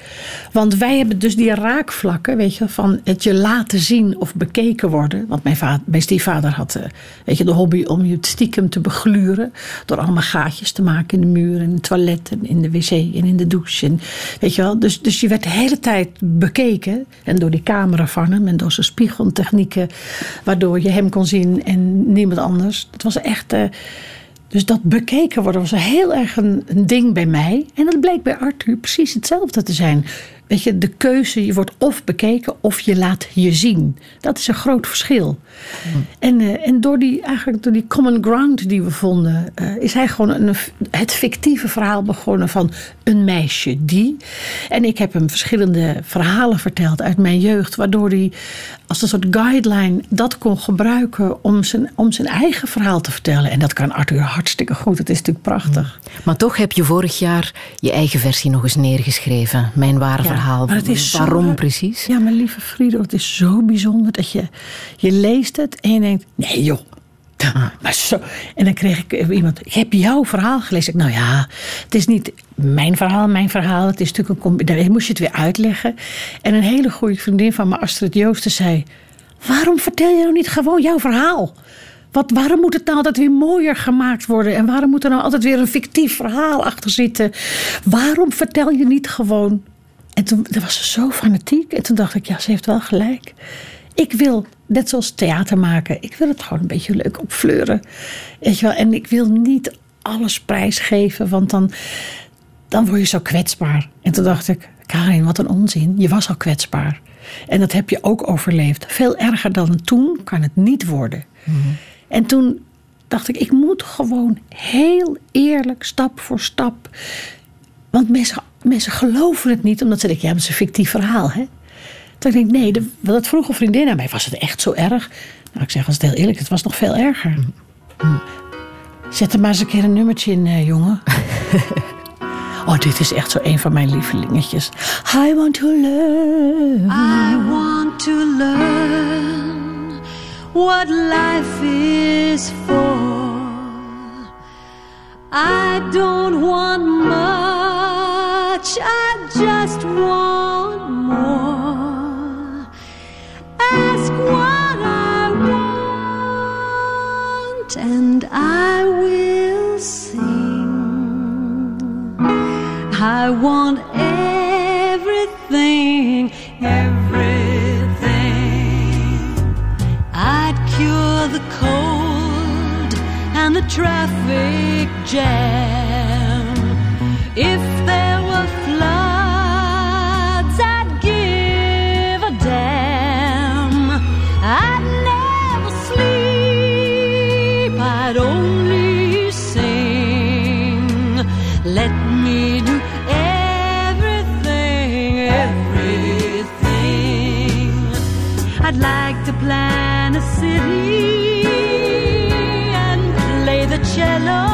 Want wij hebben dus die raakvlakken, weet je, van het je laten zien of bekeken worden. Want mijn, vader, mijn stiefvader had, eh, weet je, de hobby om je stiekem te begluren. Door allemaal gaatjes te maken in de muur, in het toilet, en in de wc en in de douche. En, weet je wel, dus, dus je werd de hele tijd bekeken. En door die camera van hem en door zijn spiegeltechnieken, waardoor je hem kon zien en niemand anders. Het was echt. Uh, dus dat bekeken worden was heel erg een, ding bij mij. En dat bleek bij Arthur precies hetzelfde te zijn. Weet je, de keuze, je wordt of bekeken of je laat je zien. Dat is een groot verschil. En, uh, en door die, eigenlijk door die common ground die we vonden, uh, is hij gewoon een, het fictieve verhaal begonnen van een meisje die. En ik heb hem verschillende verhalen verteld uit mijn jeugd, waardoor hij als een soort guideline dat kon gebruiken om zijn, om zijn eigen verhaal te vertellen. En dat kan Arthur hartstikke goed. Het is natuurlijk prachtig. Maar toch heb je vorig jaar je eigen versie nog eens neergeschreven. Mijn ware verhaal verhaal. Maar het is Waarom zo, precies? Ja, mijn lieve Frido, het is zo bijzonder dat je, je leest het en je denkt, nee joh. Maar zo. En dan kreeg ik iemand, ik heb jouw verhaal gelezen. Ik, nou ja, het is niet mijn verhaal, mijn verhaal. Het is natuurlijk een Dan moest je het weer uitleggen. En een hele goede vriendin van me, Astrid Joosten, zei: Waarom vertel je nou niet gewoon jouw verhaal? Wat, waarom moet het nou altijd weer mooier gemaakt worden? En waarom moet er nou altijd weer een fictief verhaal achter zitten? Waarom vertel je niet gewoon en toen was ze zo fanatiek. En toen dacht ik, ja, ze heeft wel gelijk. Ik wil, net zoals theater maken, ik wil het gewoon een beetje leuk opfleuren. Weet je wel? En ik wil niet alles prijsgeven, want dan, dan word je zo kwetsbaar. En toen dacht ik, Karin, wat een onzin. Je was al kwetsbaar. En dat heb je ook overleefd. Veel erger dan toen kan het niet worden. Mhm. En toen dacht ik, ik moet gewoon heel eerlijk, stap voor stap. Want mensen mensen geloven het niet, omdat ze denken, ja, dat is een fictief verhaal. Hè? Toen ik denk, nee, de, dat vroeg een vriendin aan mij, was het echt zo erg? Nou, ik zeg, als het heel eerlijk, het was nog veel erger. Hm. Zet er maar eens een keer een nummertje in, uh, jongen. oh, dit is echt zo een van mijn lievelingetjes. I want to learn. I want to learn what life is for. I don't want much, I just want more. Ask what I want, and I will sing. I want everything, everything. I'd cure the cold and the traffic jam if I'd only sing. Let me do everything, everything. I'd like to plan a city and play the cello.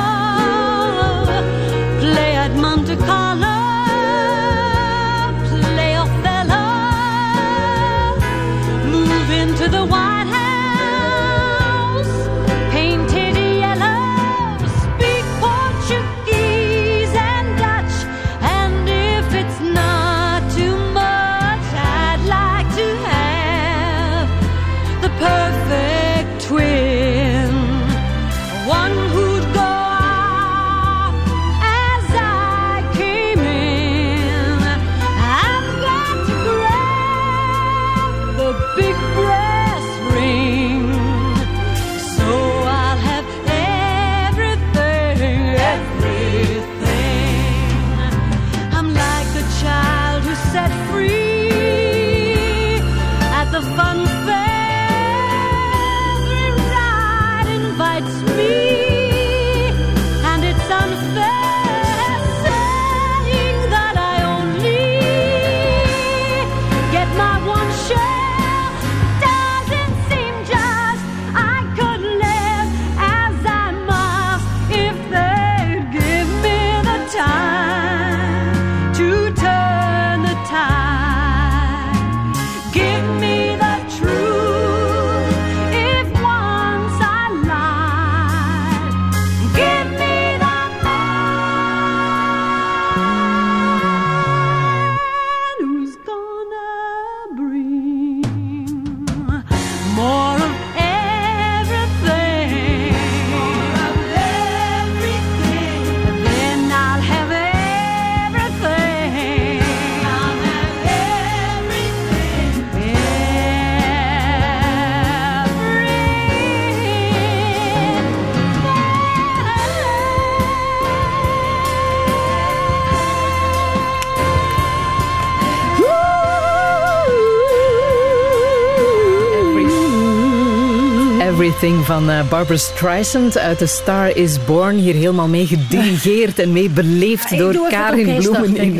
Everything van uh, Barbara Streisand uit The Star is Born. Hier helemaal mee gedirigeerd en mee beleefd door Karin Bloemen in,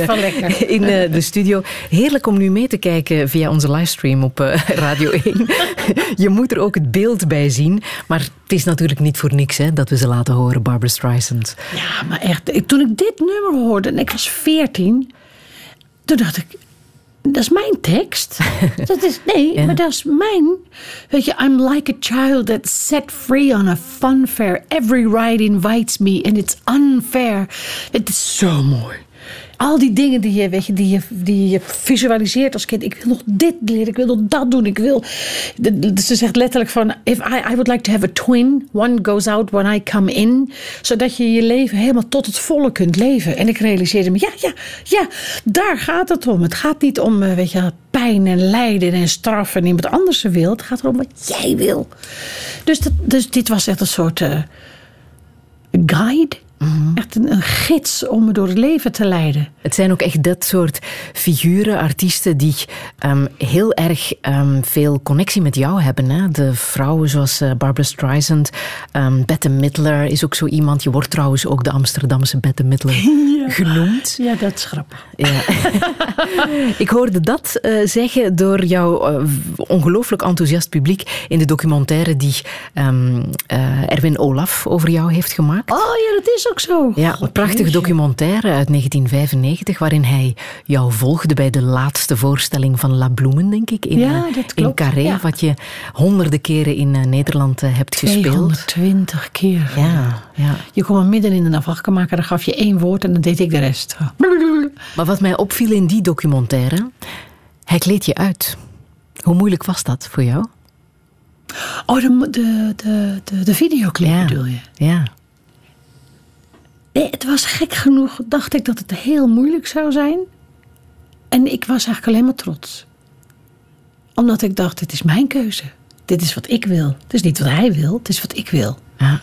in uh, de studio. Heerlijk om nu mee te kijken via onze livestream op uh, Radio 1. Je moet er ook het beeld bij zien. Maar het is natuurlijk niet voor niks hè, dat we ze laten horen, Barbara Streisand. Ja, maar echt. Toen ik dit nummer hoorde en ik was 14, toen dacht ik dat is mijn tekst. dat is, nee, maar dat is mijn. Weet je, I'm like a child that's set free on a fun fair. Every ride invites me and it's unfair. Het is zo mooi al die dingen die je, weet je, die je, die je visualiseert als kind. Ik wil nog dit leren, ik wil nog dat doen. Ik wil. Ze zegt letterlijk van: If I, I would like to have a twin. One goes out when I come in. Zodat je je leven helemaal tot het volle kunt leven. En ik realiseerde me: ja, ja, ja, daar gaat het om. Het gaat niet om, eh, weet je, pijn en lijden en straf en iemand anders wil. Het gaat erom wat jij wil. Dus, dat, dus dit was echt een soort uh, guide Mhm. Echt een, gids om me door het leven te leiden. Het zijn ook echt dat soort figuren, artiesten, die ehm, heel erg um, veel connectie met jou hebben. Hè? De vrouwen zoals uh, Barbara Streisand, um, Bette Midler is ook zo iemand. Je wordt trouwens ook de Amsterdamse Bette Midler genoemd. Ja, dat is grappig. Ja. Ik hoorde dat uh, zeggen door jouw uh, ongelooflijk enthousiast publiek in de documentaire die Erwin Olaf over jou heeft gemaakt. Oh ja, dat is ook zo. Ja, een prachtige documentaire uit 1995 waarin hij jou volgde bij de laatste voorstelling van La Bloemen, denk ik. In, ja, eh, dat in Carré, wat je honderden keren in uh, Nederland uh, hebt gespeeld. 220 keer. Ja, ja. Je kwam midden in een maken, dan gaf je één woord en dan deed ik de rest. Maar wat mij opviel in die documentaire, hij kleed je uit. Hoe moeilijk was dat voor jou? Oh, de, de, de, de, de videoclip ja. bedoel je? Ja. Nee, het was gek genoeg, dacht ik dat het heel moeilijk zou zijn. En ik was eigenlijk alleen maar trots. Omdat ik dacht, dit is mijn keuze. Dit is wat ik wil. Het is niet wat hij wil, het is wat ik wil. Ja.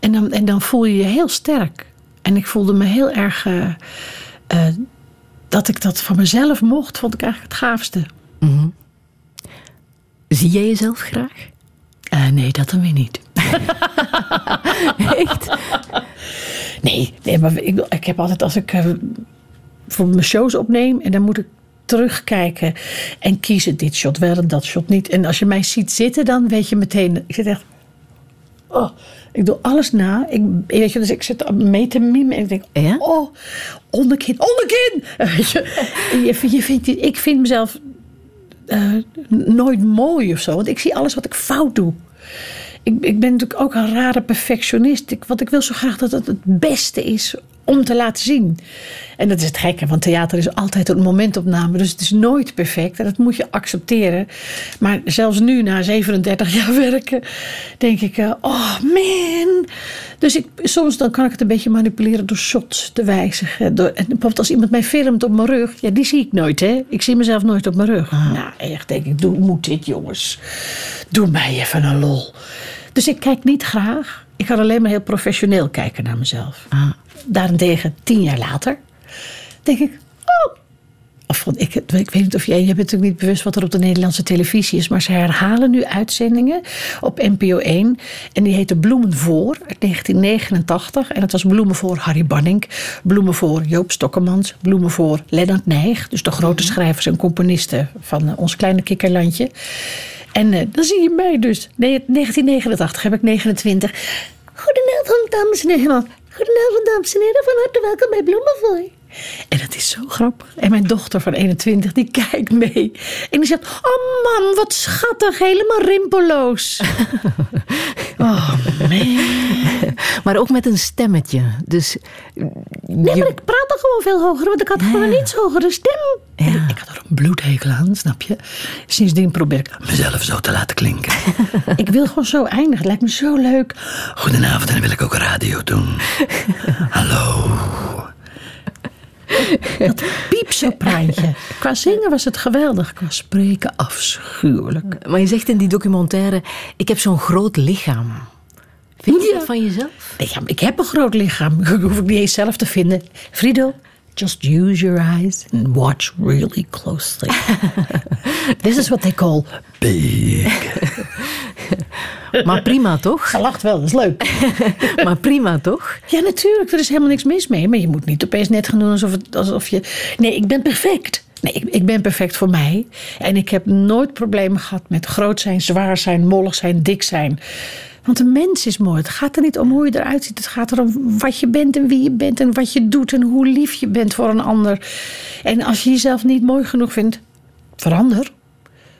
En, dan, en dan voel je je heel sterk. En ik voelde me heel erg... Uh, uh, dat ik dat van mezelf mocht, vond ik eigenlijk het gaafste. Mm -hmm. Zie jij jezelf graag? Uh, nee, dat dan weer niet. Echt? Nee, nee maar ik, ik heb altijd als ik uh, voor mijn shows opneem en dan moet ik terugkijken en kiezen dit shot wel en dat shot niet. En als je mij ziet zitten, dan weet je meteen, ik zit echt, oh, ik doe alles na. Ik, weet je, dus ik zit mee te mimen en ik denk, ja? oh, onderkin, onderkin. Weet je, je, je vindt, ik vind mezelf uh, nooit mooi of zo, want ik zie alles wat ik fout doe ik, ik ben natuurlijk ook een rare perfectionist. Ik, want ik wil zo graag dat het het beste is om te laten zien. En dat is het gekke, want theater is altijd een momentopname. Dus het is nooit perfect en dat moet je accepteren. Maar zelfs nu, na 37 jaar werken, denk ik: uh, oh man. Dus ik, soms dan kan ik het een beetje manipuleren door shots te wijzigen. Door, en bijvoorbeeld als iemand mij filmt op mijn rug, ja, die zie ik nooit, hè? Ik zie mezelf nooit op mijn rug. Ah. Nou, echt, denk ik: doe, moet dit, jongens? Doe mij even een lol. Dus ik kijk niet graag. Ik kan alleen maar heel professioneel kijken naar mezelf. Ah. Daarentegen, tien jaar later, denk ik, oh. Of, ik, ik weet niet of jij, je bent natuurlijk niet bewust wat er op de Nederlandse televisie is, maar ze herhalen nu uitzendingen op NPO 1. En die heette Bloemen voor uit 1989. En dat was Bloemen voor Harry Banning, Bloemen voor Joop Stokkemans, Bloemen voor Lennart Nijg, dus de grote schrijvers en componisten van ons kleine kikkerlandje. En uh, dan zie je mij dus. Nee, 1989 heb ik 29. Goedenavond, dames en heren. Goedenavond, dames en heren. Van harte welkom bij Bloemenvooi. En dat is zo grappig. En mijn dochter van 21, die kijkt mee. En die zegt, oh mam, wat schattig. Helemaal rimpelloos. oh man. Maar ook met een stemmetje. Dus Nee, maar ik praat er gewoon veel hoger. Want ik had gewoon een iets hogere stem. Ja. Ik had er een bloedhekel aan, snap je? Sindsdien probeer ik mezelf zo te laten klinken. ik wil gewoon zo eindigen. Het lijkt me zo leuk. Goedenavond, en dan wil ik ook radio doen. Hallo. Dat piepsopraantje. Qua zingen was het geweldig. Qua spreken afschuwelijk. Maar je zegt in die documentaire... Ik heb zo'n groot lichaam. Vind je Ja. dat van jezelf? Nee, ja, ik heb een groot lichaam. Dat hoef ik niet eens zelf te vinden. Frido, just use your eyes and watch really closely. This is what they call big. Maar prima toch? Ze lacht wel, dat is leuk. Maar prima toch? Ja, natuurlijk. Er is helemaal niks mis mee. Maar je moet niet opeens net gaan doen alsof, het, alsof je... Nee, ik ben perfect. Nee, ik, ik ben perfect voor mij. En ik heb nooit problemen gehad met groot zijn, zwaar zijn, mollig zijn, dik zijn. Want een mens is mooi. Het gaat er niet om hoe je eruit ziet. Het gaat erom wat je bent en wie je bent en wat je doet en hoe lief je bent voor een ander. En als je jezelf niet mooi genoeg vindt, verander.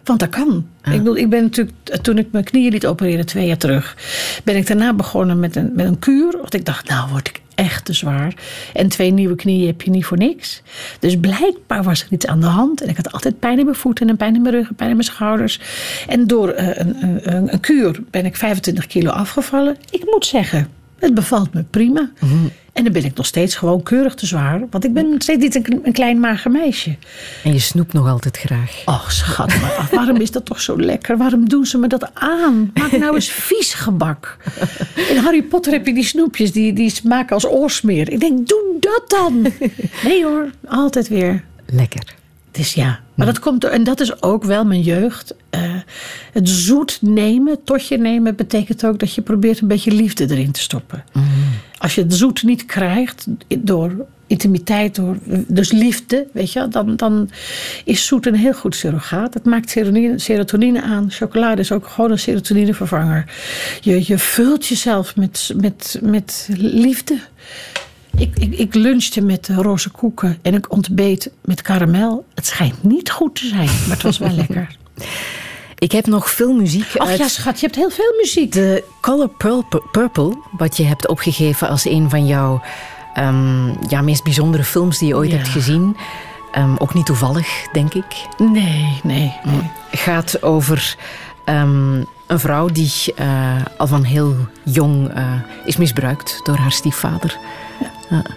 Want dat kan. Ik, bedoel, ik ben natuurlijk, toen ik mijn knieën liet opereren twee jaar terug, ben ik daarna begonnen met een, met een kuur. Want ik dacht, nou word ik echt te zwaar. En twee nieuwe knieën heb je niet voor niks. Dus blijkbaar was er iets aan de hand. En ik had altijd pijn in mijn voeten en pijn in mijn rug en pijn in mijn schouders. En door eh, een, een, een kuur ben ik 25 kilo afgevallen. Ik moet zeggen, het bevalt me prima. En dan ben ik nog steeds gewoon keurig te zwaar. Want ik ben nog steeds niet een, een klein mager meisje. En je snoept nog altijd graag. Och, schat maar af. Waarom is dat toch zo lekker? Waarom doen ze me dat aan? Maak nou eens vies gebak. In Harry Potter heb je die snoepjes die, die smaken als oorsmeer. Ik denk, doe dat dan. Nee hoor, altijd weer. Lekker. Dus ja, maar dat komt, en dat is ook wel mijn jeugd. Eh, het zoet nemen, totje nemen, betekent ook dat je probeert een beetje liefde erin te stoppen. Als je het zoet niet krijgt door intimiteit, door, dus liefde, weet je, dan, dan is zoet een heel goed surrogaat. Het maakt serotonine, serotonine aan. Chocolade is ook gewoon een serotoninevervanger. Je, je vult jezelf met, met, met liefde. Ik, ik, ik lunchte met roze koeken en ik ontbeet met karamel. Het schijnt niet goed te zijn, maar het was wel lekker. Ik heb nog veel muziek Ach uit ja, schat, je hebt heel veel muziek. de Color Purple, wat je hebt opgegeven als een van jouw ehm, ja, meest bijzondere films die je ooit Ja. hebt gezien. Ehm, ook niet toevallig, denk ik. Nee, nee, nee. gaat over ehm, een vrouw die eh, al van heel jong eh, is misbruikt door haar stiefvader.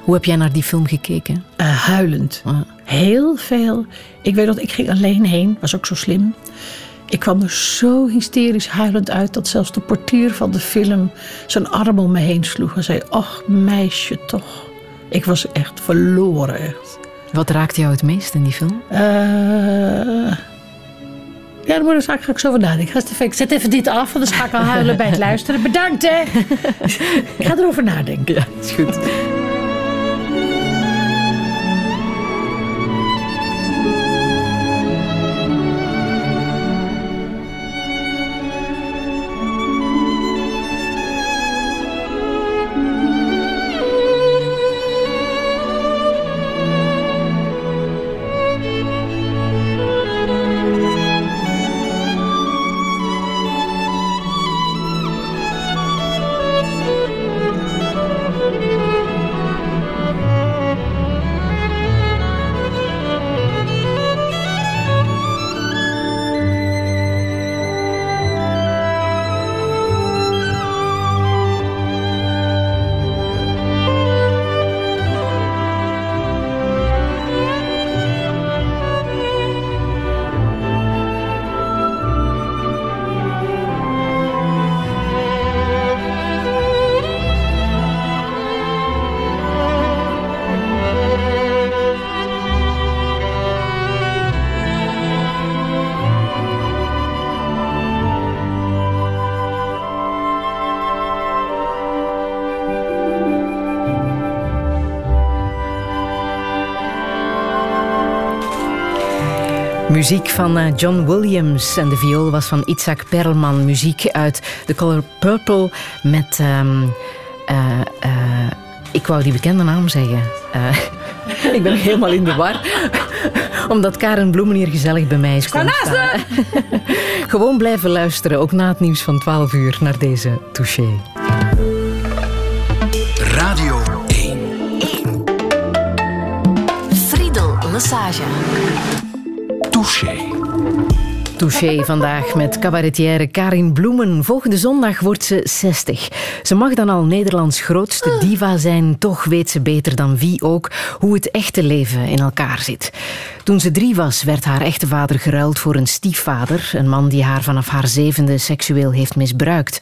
Hoe heb jij naar die film gekeken? Eh, huilend. Heel veel. Ik weet dat ik ging alleen heen, was ook zo slim. Ik kwam er zo hysterisch huilend uit dat zelfs de portier van de film zijn arm om me heen sloeg en zei: Och, meisje, toch. Ik was echt verloren, echt. Wat raakte jou het meest in die film? Eh, ja, daar moet ik straks ga ik zo over nadenken. Ik zet even dit af, want dan ga ik al huilen bij het luisteren. Bedankt, hè. ik ga erover nadenken. Ja, is goed. Muziek van eh, John Williams en de viool was van Itzhak Perlman. Muziek uit The Color Purple met... ehm, eh, eh, ik wou die bekende naam zeggen. Eh, ik ben helemaal in de war. Omdat Karen Bloemen hier gezellig bij mij is komen staan. Gewoon blijven luisteren, ook na het nieuws van 12 uur, naar deze touché. Radio 1. Friedel Lassage. Touché. Vandaag met cabaretière Karin Bloemen. Volgende zondag wordt ze 60. Ze mag dan al Nederlands grootste diva zijn. Toch weet ze beter dan wie ook hoe het echte leven in elkaar zit. Toen ze drie was, werd haar echte vader geruild voor een stiefvader. Een man die haar vanaf haar zevende seksueel heeft misbruikt.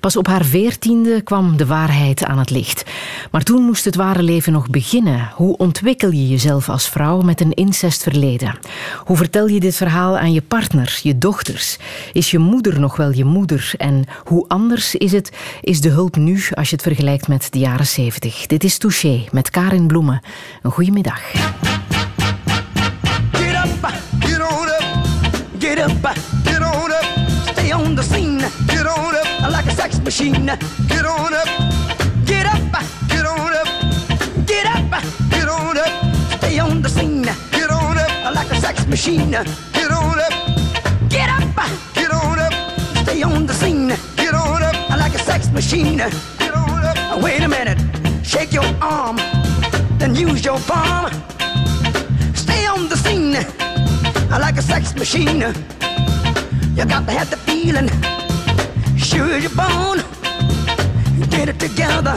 Pas op haar veertiende kwam de waarheid aan het licht. Maar toen moest het ware leven nog beginnen. Hoe ontwikkel je jezelf als vrouw met een incestverleden? Hoe vertel je dit verhaal aan je partner? je dochters? Is je moeder nog wel je moeder? En hoe anders is het, is de hulp nu als je het vergelijkt met de jaren 70? Dit is Touché met Karin Bloemen. Een goede up, get on up. Stay on the scene, get on up, like a sex machine. Get on up, get up, get on up, get up, get on up. Stay on the scene, get on up, like a sex machine. Get on up, get up, get on up. Stay on the scene, get on up, like a sex machine. Get on up. Wait a minute, shake your arm, then use your palm. Stay on the scene like a sex machine. You got to have the feeling, sure you're born. Get it together,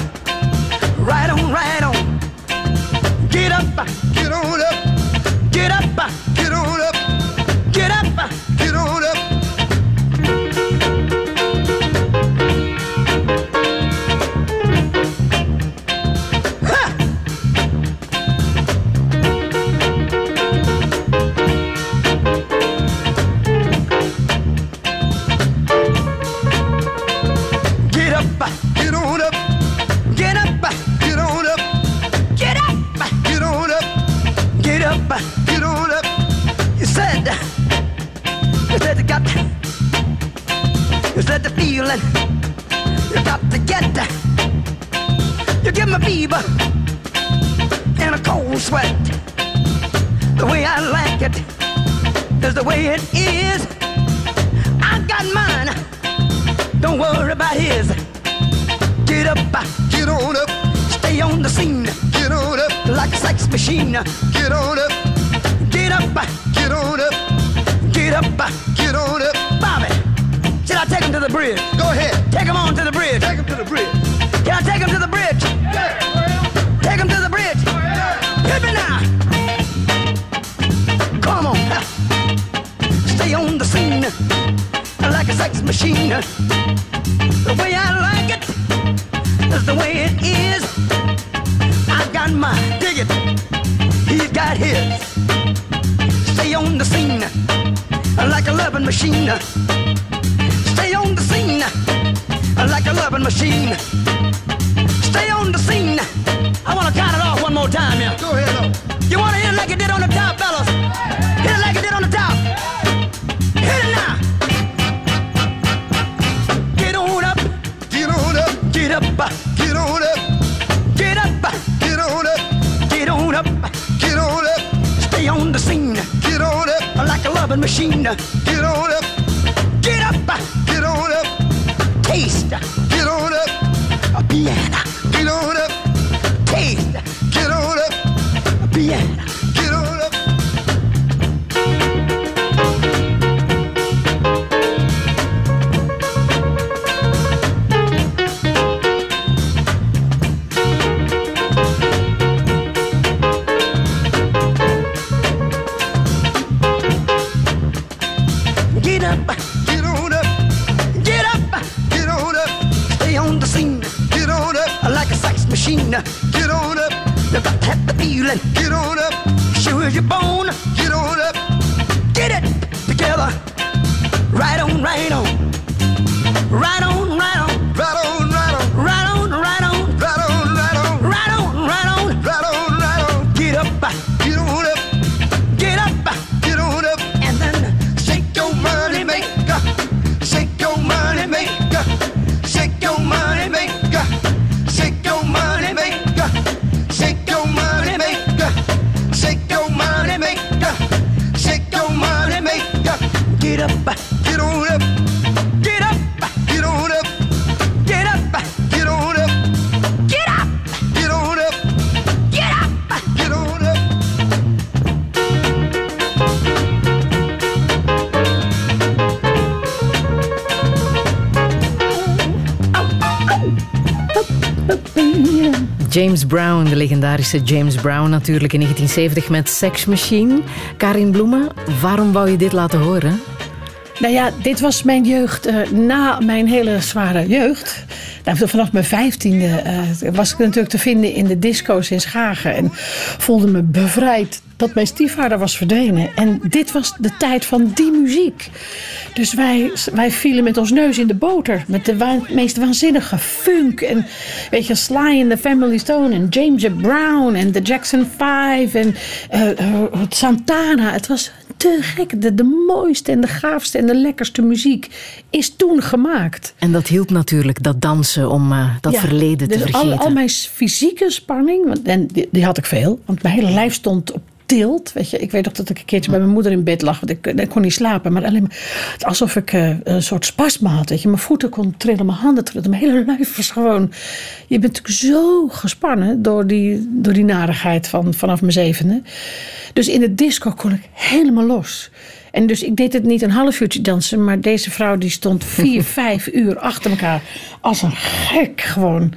right on, right on. Get up, get on up, get up, it is. I got mine. Don't worry about his. Get up, uh, get on up, stay on the scene. Get on up like a sex machine. Get on up, get up, uh, get on up, get up, uh, get on up. Bobby, should I take him to the bridge? Go ahead, take him on to the bridge. Take him to the bridge. Machine. The way I like it is the way it is. I got dig it. He's got his. Stay on the scene like a loving machine. Stay on the scene like a loving machine. Stay on the scene. I want to count it off one more time, yeah. Go ahead. You want to hit it like it did on the top, fellas? Linda. James Brown, de legendarische James Brown natuurlijk in 1970 met Sex Machine. Karin Bloemen, waarom wou je dit laten horen? Nou ja, dit was mijn jeugd eh, na mijn hele zware jeugd. Nou, vanaf mijn vijftiende uh, was ik natuurlijk te vinden in de disco's in Schagen. En voelde me bevrijd dat mijn stiefvader was verdwenen. En dit was de tijd van die muziek. Dus wij, wij vielen met ons neus in de boter. Met de meest waanzinnige funk. En weet je, Sly and the Family Stone. En James Brown. En de Jackson Five. En uh, Santana. Het was te gek. De, de mooiste en de gaafste en de lekkerste muziek is toen gemaakt. En dat hielp natuurlijk, dat dansen, om uh, dat ja, verleden dus te vergeten. Al, al mijn fysieke spanning, want, en die, die had ik veel. Want mijn hele lijf stond op tilt. Weet je, ik weet nog dat ik een keertje bij mijn moeder in bed lag. Want ik, kon niet slapen. Maar alleen alsof ik uh, een soort spasma had. Weet je. Mijn voeten kon trillen, mijn handen trillen. Mijn hele lijf was gewoon... Je bent natuurlijk zo gespannen door die, door die narigheid van, vanaf mijn zevende. Dus in het disco kon ik helemaal los. En dus ik deed het niet een half uurtje dansen. Maar deze vrouw die stond vier, vijf uur achter elkaar. Als een gek gewoon.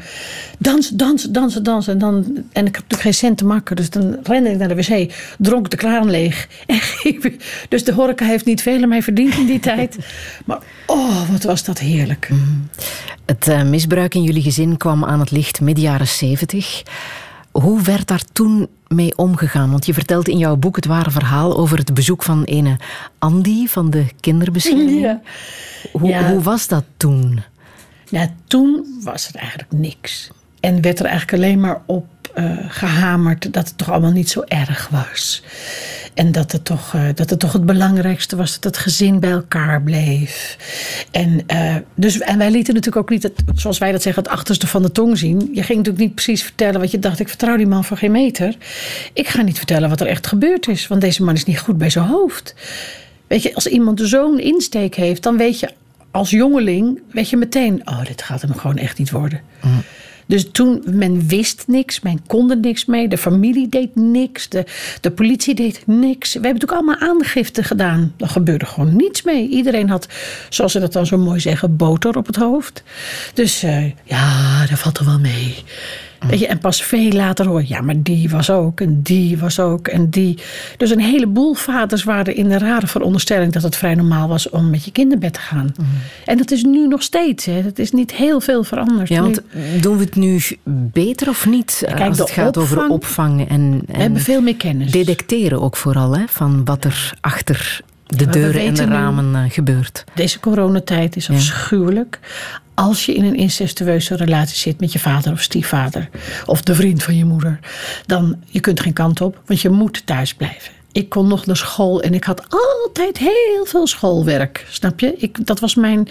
Dansen, dansen, dansen, dansen. En, dan, en ik heb natuurlijk geen cent te maken. Dus dan rende ik naar de wc. Dronk de kraan leeg. En dus de horeca heeft niet veel aan mij verdiend in die tijd. Maar oh, wat was dat heerlijk. Mm. Het uh, misbruik in jullie gezin kwam aan het licht midden jaren zeventig. Hoe werd daar toen mee omgegaan? Want je vertelt in jouw boek het ware verhaal over het bezoek van ene Andy van de kinderbescherming. Ja. Hoe, ja. hoe was dat toen? Ja, toen was het eigenlijk niks. En werd er eigenlijk alleen maar op uh, gehamerd dat het toch allemaal niet zo erg was. En dat het toch, uh, dat het, toch het belangrijkste was dat het gezin bij elkaar bleef. En, uh, dus, en wij lieten natuurlijk ook niet, het, zoals wij dat zeggen, het achterste van de tong zien. Je ging natuurlijk niet precies vertellen wat je dacht. Ik vertrouw die man voor geen meter. Ik ga niet vertellen wat er echt gebeurd is, want deze man is niet goed bij zijn hoofd. Weet je, als iemand zo'n insteek heeft, dan weet je als jongeling, weet je meteen, oh, dit gaat hem gewoon echt niet worden. Mm. Dus toen, men wist niks, men kon er niks mee. De familie deed niks, de, de politie deed niks. We hebben natuurlijk allemaal aangifte gedaan. Er gebeurde gewoon niets mee. Iedereen had, zoals ze dat dan zo mooi zeggen, boter op het hoofd. Dus uh, ja, dat valt er wel mee. Weet je, en pas veel later hoor ja, maar die was ook en die was ook en die. Dus een heleboel vaders waren in de rare veronderstelling dat het vrij normaal was om met je kinderbed te gaan. Mm. En dat is nu nog steeds. Hè. Dat is niet heel veel veranderd. Ja, want doen we het nu beter of niet Kijk, als het gaat opvang, over opvangen en, en, We hebben veel meer kennis. Detecteren ook vooral hè, van wat er achter de ja, deuren en de ramen nu, gebeurt. Deze coronatijd is afschuwelijk. Ja. Als je in een incestueuze relatie zit met je vader of stiefvader of de vriend van je moeder, dan je kunt geen kant op, want je moet thuis blijven. Ik kon nog naar school en ik had altijd heel veel schoolwerk. Snap je? Ik, dat was mijn,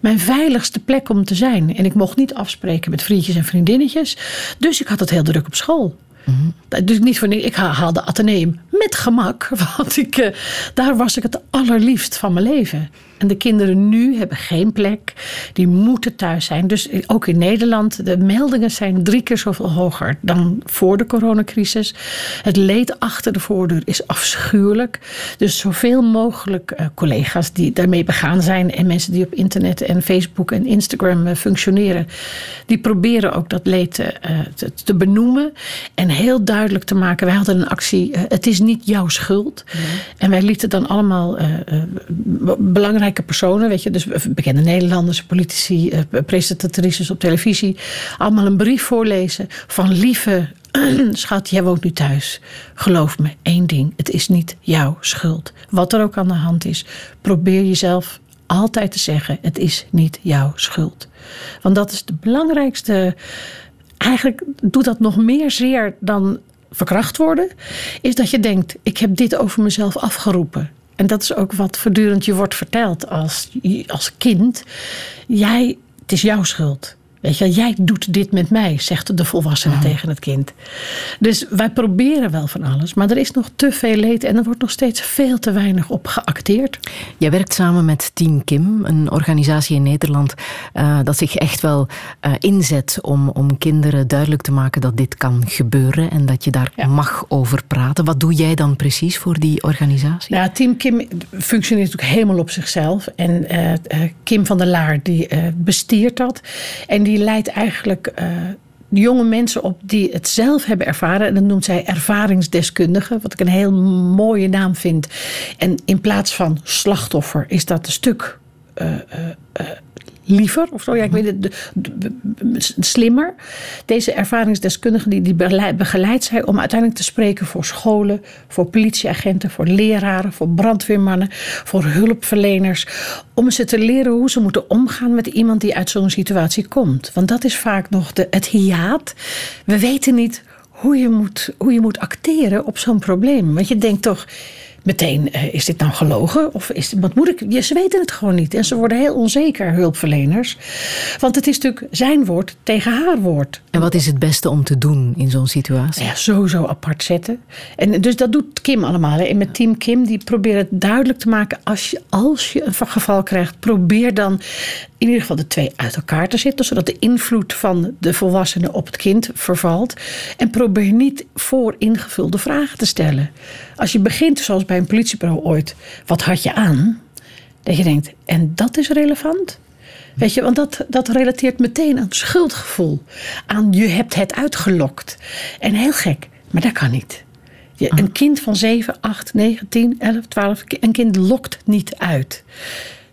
mijn veiligste plek om te zijn. En ik mocht niet afspreken met vriendjes en vriendinnetjes. Dus ik had het heel druk op school. Mm-hmm. Dus niet voor ik haalde ateneum met gemak, want ik, uh, daar was ik het allerliefst van mijn leven. En de kinderen nu hebben geen plek, die moeten thuis zijn. Dus ook in Nederland, de meldingen zijn drie keer zoveel hoger dan voor de coronacrisis. Het leed achter de voordeur is afschuwelijk. Dus zoveel mogelijk uh, collega's die daarmee begaan zijn en mensen die op internet en Facebook en Instagram uh, functioneren, die proberen ook dat leed te, te, benoemen en heel duidelijk te maken. Wij hadden een actie, het is niet jouw schuld. Nee. En wij lieten dan allemaal belangrijke personen, weet je, dus bekende Nederlanders, politici, eh, presentatrices op televisie, allemaal een brief voorlezen van lieve schat, jij woont nu thuis. Geloof me, één ding, het is niet jouw schuld. Wat er ook aan de hand is, probeer jezelf altijd te zeggen, het is niet jouw schuld. Want dat is de belangrijkste, eigenlijk doet dat nog meer zeer dan verkracht worden, is dat je denkt, ik heb dit over mezelf afgeroepen. En dat is ook wat voortdurend je wordt verteld als, als kind. Jij, het is jouw schuld. Weet je, jij doet dit met mij, zegt de volwassene oh. tegen het kind. Dus wij proberen wel van alles, maar er is nog te veel leed en er wordt nog steeds veel te weinig op geacteerd. Jij werkt samen met Team Kim, een organisatie in Nederland uh, dat zich echt wel uh, inzet om, om kinderen duidelijk te maken dat dit kan gebeuren en dat je daar ja. mag over praten. Wat doe jij dan precies voor die organisatie? Nou, Team Kim functioneert natuurlijk helemaal op zichzelf en uh, Kim van der Laar die bestiert dat en die leidt eigenlijk uh, jonge mensen op die het zelf hebben ervaren. En dat noemt zij ervaringsdeskundigen, wat ik een heel mooie naam vind. En in plaats van slachtoffer is dat een stuk uh, uh, liever of zo. Ja, ik weet het, slimmer. Deze ervaringsdeskundige die, die begeleid- begeleidt zij om uiteindelijk te spreken voor scholen, voor politieagenten, voor leraren, voor brandweermannen, voor hulpverleners. Om ze te leren hoe ze moeten omgaan met iemand die uit zo'n situatie komt. Want dat is vaak nog de, het hiaat. We weten niet hoe je moet, hoe je moet acteren op zo'n probleem. Want je denkt toch meteen, eh, is dit nou gelogen? Of is, wat moet ik? Ja, ze weten het gewoon niet. En ze worden heel onzeker, hulpverleners. Want het is natuurlijk zijn woord tegen haar woord. En wat is het beste om te doen in zo'n situatie? Ja, sowieso apart zetten. En dus dat doet Kim allemaal. Hè. En met team Kim, die proberen het duidelijk te maken. Als je, als je een geval krijgt, probeer dan in ieder geval de twee uit elkaar te zetten. Zodat de invloed van de volwassene op het kind vervalt. En probeer niet voor ingevulde vragen te stellen. Als je begint, zoals bij een politiebureau ooit. Wat had je aan? Dat je denkt, en dat is relevant? Weet je, want dat, dat relateert meteen aan schuldgevoel. Aan je hebt het uitgelokt. En heel gek, maar dat kan niet. Je, een kind van 7, 8, 9, 10, 11, 12, een kind lokt niet uit.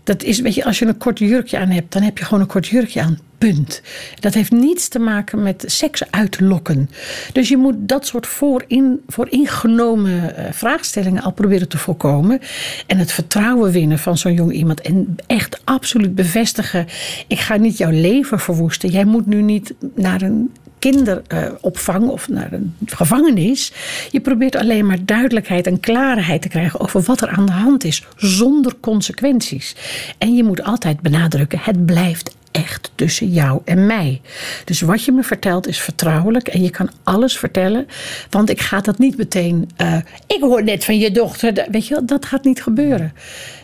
Dat is, weet je, als je een kort jurkje aan hebt, dan heb je gewoon een kort jurkje aan. Punt. Dat heeft niets te maken met seks uitlokken. Dus je moet dat soort voorin, vooringenomen eh, vraagstellingen al proberen te voorkomen. En het vertrouwen winnen van zo'n jong iemand. En echt absoluut bevestigen: ik ga niet jouw leven verwoesten. Jij moet nu niet naar een kinderopvang of naar een gevangenis. Je probeert alleen maar duidelijkheid en klaarheid te krijgen over wat er aan de hand is, zonder consequenties. En je moet altijd benadrukken: het blijft echt tussen jou en mij. Dus wat je me vertelt is vertrouwelijk en je kan alles vertellen. Want ik ga dat niet meteen. eh, ik hoor net van je dochter. Weet je, wel, dat gaat niet gebeuren.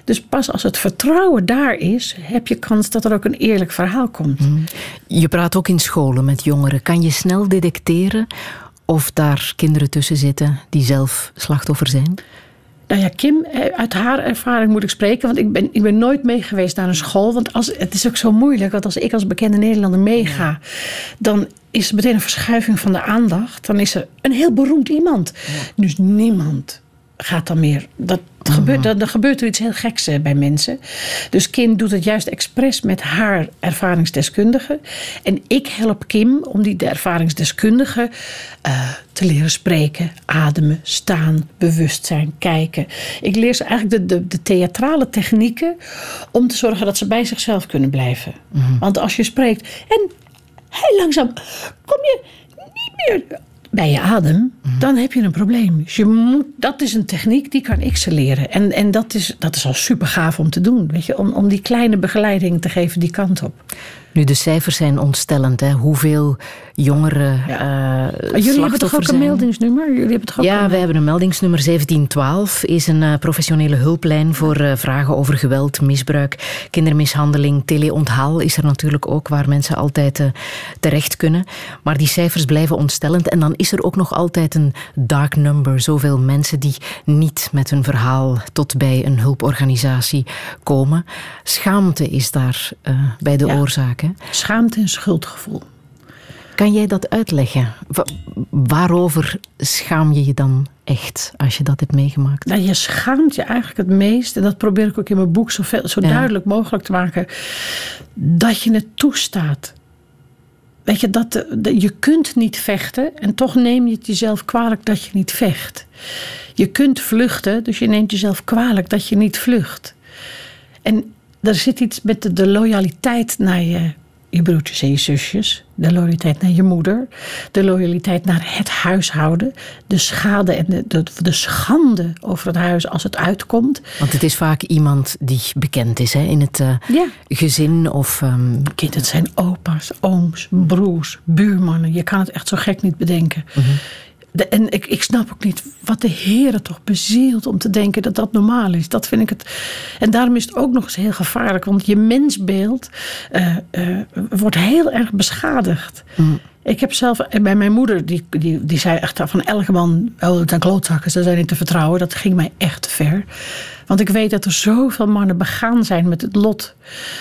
Dus pas als het vertrouwen daar is, heb je kans dat er ook een eerlijk verhaal komt. Je praat ook in scholen met jongeren. Kan je snel detecteren of daar kinderen tussen zitten die zelf slachtoffer zijn? Nou ja, Kim, eh, uit haar ervaring moet ik spreken. Want ik ben, ik ben nooit mee geweest naar een school. Want als, het is ook zo moeilijk. Want als ik als bekende Nederlander meega. dan is er meteen een verschuiving van de aandacht. Dan is er een heel beroemd iemand. Dus niemand gaat dan meer. Dat gebeurt, dan, dan gebeurt er iets heel geks eh, bij mensen. Dus Kim doet het juist expres met haar ervaringsdeskundige. En ik help Kim om die de ervaringsdeskundige eh, te leren spreken, ademen, staan, bewustzijn, kijken. Ik leer ze eigenlijk de, de, de theatrale technieken om te zorgen dat ze bij zichzelf kunnen blijven. Want als je spreekt en heel langzaam kom je niet meer bij je adem, dan heb je een probleem. Dus je moet, dat is een techniek, die kan ik ze leren. En, en dat, is, dat is al super gaaf om te doen. Weet je? Om, om die kleine begeleiding te geven die kant op. Nu, de cijfers zijn ontstellend. Hè? Hoeveel jongeren Ja. eh Jullie hebben toch ook een meldingsnummer? Jullie hebben toch ook Ja, een- wij hebben een meldingsnummer 1712. Is een eh, professionele hulplijn voor eh, vragen over geweld, misbruik, kindermishandeling. Teleonthaal is er natuurlijk ook, waar mensen altijd eh, terecht kunnen. Maar die cijfers blijven ontstellend. En dan is er ook nog altijd een dark number. Zoveel mensen die niet met hun verhaal tot bij een hulporganisatie komen. Schaamte is daar eh, bij de Ja. oorzaak. Hè? Schaamte en schuldgevoel. Kan jij dat uitleggen? Wa- waarover schaam je je dan echt als je dat hebt meegemaakt? Nou, je schaamt je eigenlijk het meest, en dat probeer ik ook in mijn boek zo, veel, zo Ja. duidelijk mogelijk te maken, dat je het toestaat. Weet je, dat de- je kunt niet vechten en toch neem je het jezelf kwalijk dat je niet vecht. Je kunt vluchten, dus je neemt jezelf kwalijk dat je niet vlucht. En er zit iets met de, de loyaliteit naar je, je broertjes en je zusjes. De loyaliteit naar je moeder. De loyaliteit naar het huishouden. De schade en de, de, de schande over het huis als het uitkomt. Want het is vaak iemand die bekend is hè, in het eh, Ja. gezin of... ehm, Kind, het zijn opa's, ooms, broers, buurmannen. Je kan het echt zo gek niet bedenken. En ik, ik snap ook niet wat de heren toch bezielt om te denken dat dat normaal is. Dat vind ik het. En daarom is het ook nog eens heel gevaarlijk. Want je mensbeeld eh, eh, wordt heel erg beschadigd. Ik heb zelf bij mijn moeder, die, die, die zei echt van elke man, oh, dat zijn klootzakken, ze zijn niet te vertrouwen. Dat ging mij echt te ver. Want ik weet dat er zoveel mannen begaan zijn met het lot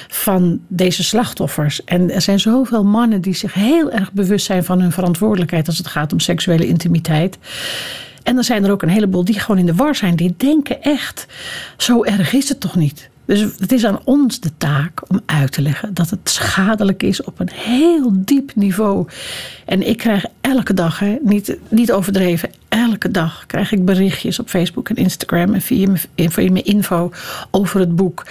van deze slachtoffers. En er zijn zoveel mannen die zich heel erg bewust zijn van hun verantwoordelijkheid als het gaat om seksuele intimiteit. En er zijn er ook een heleboel die gewoon in de war zijn. Die denken echt, zo erg is het toch niet. Dus het is aan ons de taak om uit te leggen dat het schadelijk is op een heel diep niveau. En ik krijg elke dag, hè, niet, niet overdreven, elke dag krijg ik berichtjes op Facebook en Instagram en via via mijn info over het boek.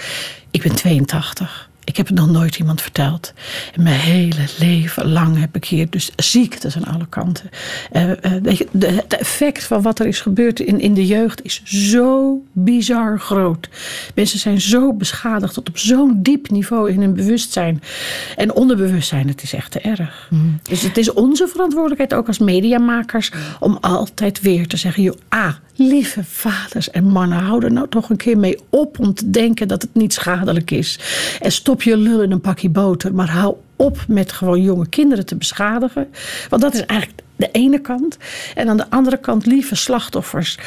Ik ben 82. Ik heb het nog nooit iemand verteld. Mijn hele leven lang heb ik hier dus ziektes aan alle kanten. Uh, het effect van wat er is gebeurd in, in de jeugd is zo bizar groot. Mensen zijn zo beschadigd tot op zo'n diep niveau in hun bewustzijn. En onderbewustzijn, het is echt te erg. Mm. Dus het is onze verantwoordelijkheid ook als mediamakers om altijd weer te zeggen: joh, ah, Lieve vaders en mannen, hou er nou toch een keer mee op om te denken dat het niet schadelijk is. En stop je lul in een pakje boter, maar hou op met gewoon jonge kinderen te beschadigen. Want dat is eigenlijk de ene kant. En aan de andere kant, lieve slachtoffers,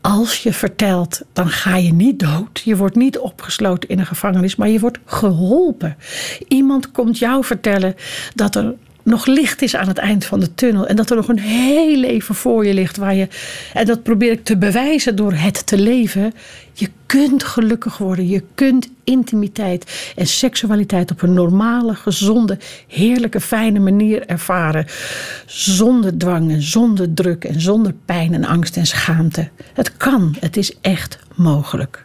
als je vertelt, dan ga je niet dood. Je wordt niet opgesloten in een gevangenis, maar je wordt geholpen. Iemand komt jou vertellen dat er nog licht is aan het eind van de tunnel. En dat er nog een heel leven voor je ligt. Waar je, en dat probeer ik te bewijzen door het te leven. Je kunt gelukkig worden. Je kunt intimiteit en seksualiteit op een normale, gezonde, heerlijke, fijne manier ervaren. Zonder dwang en zonder druk en zonder pijn en angst en schaamte. Het kan. Het is echt mogelijk.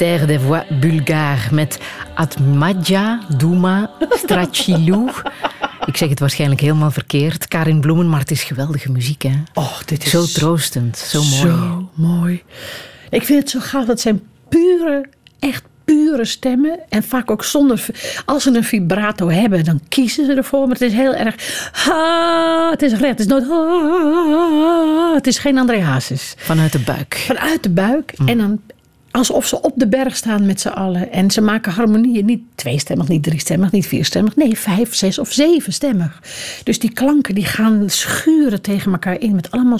Mystère des voix bulgares met Atmadja Douma Strachilou. Ik zeg het waarschijnlijk helemaal verkeerd. Karin Bloemen, maar het is geweldige muziek, hè? Oh, dit is Zo troostend, zo mooi. Zo mooi. Ik vind het zo gaaf. Dat zijn pure, echt pure stemmen. En vaak ook zonder... Als ze een vibrato hebben, dan kiezen ze ervoor. Maar het is heel erg... Ha, het is recht. Het is nooit... Ha, het is geen André Hazes. Vanuit de buik. Vanuit de buik. En dan alsof ze op de berg staan met z'n allen. En ze maken harmonieën niet tweestemmig, niet driestemmig, niet vierstemmig. Nee, vijf, zes of zevenstemmig. Dus die klanken die gaan schuren tegen elkaar in. Met allemaal...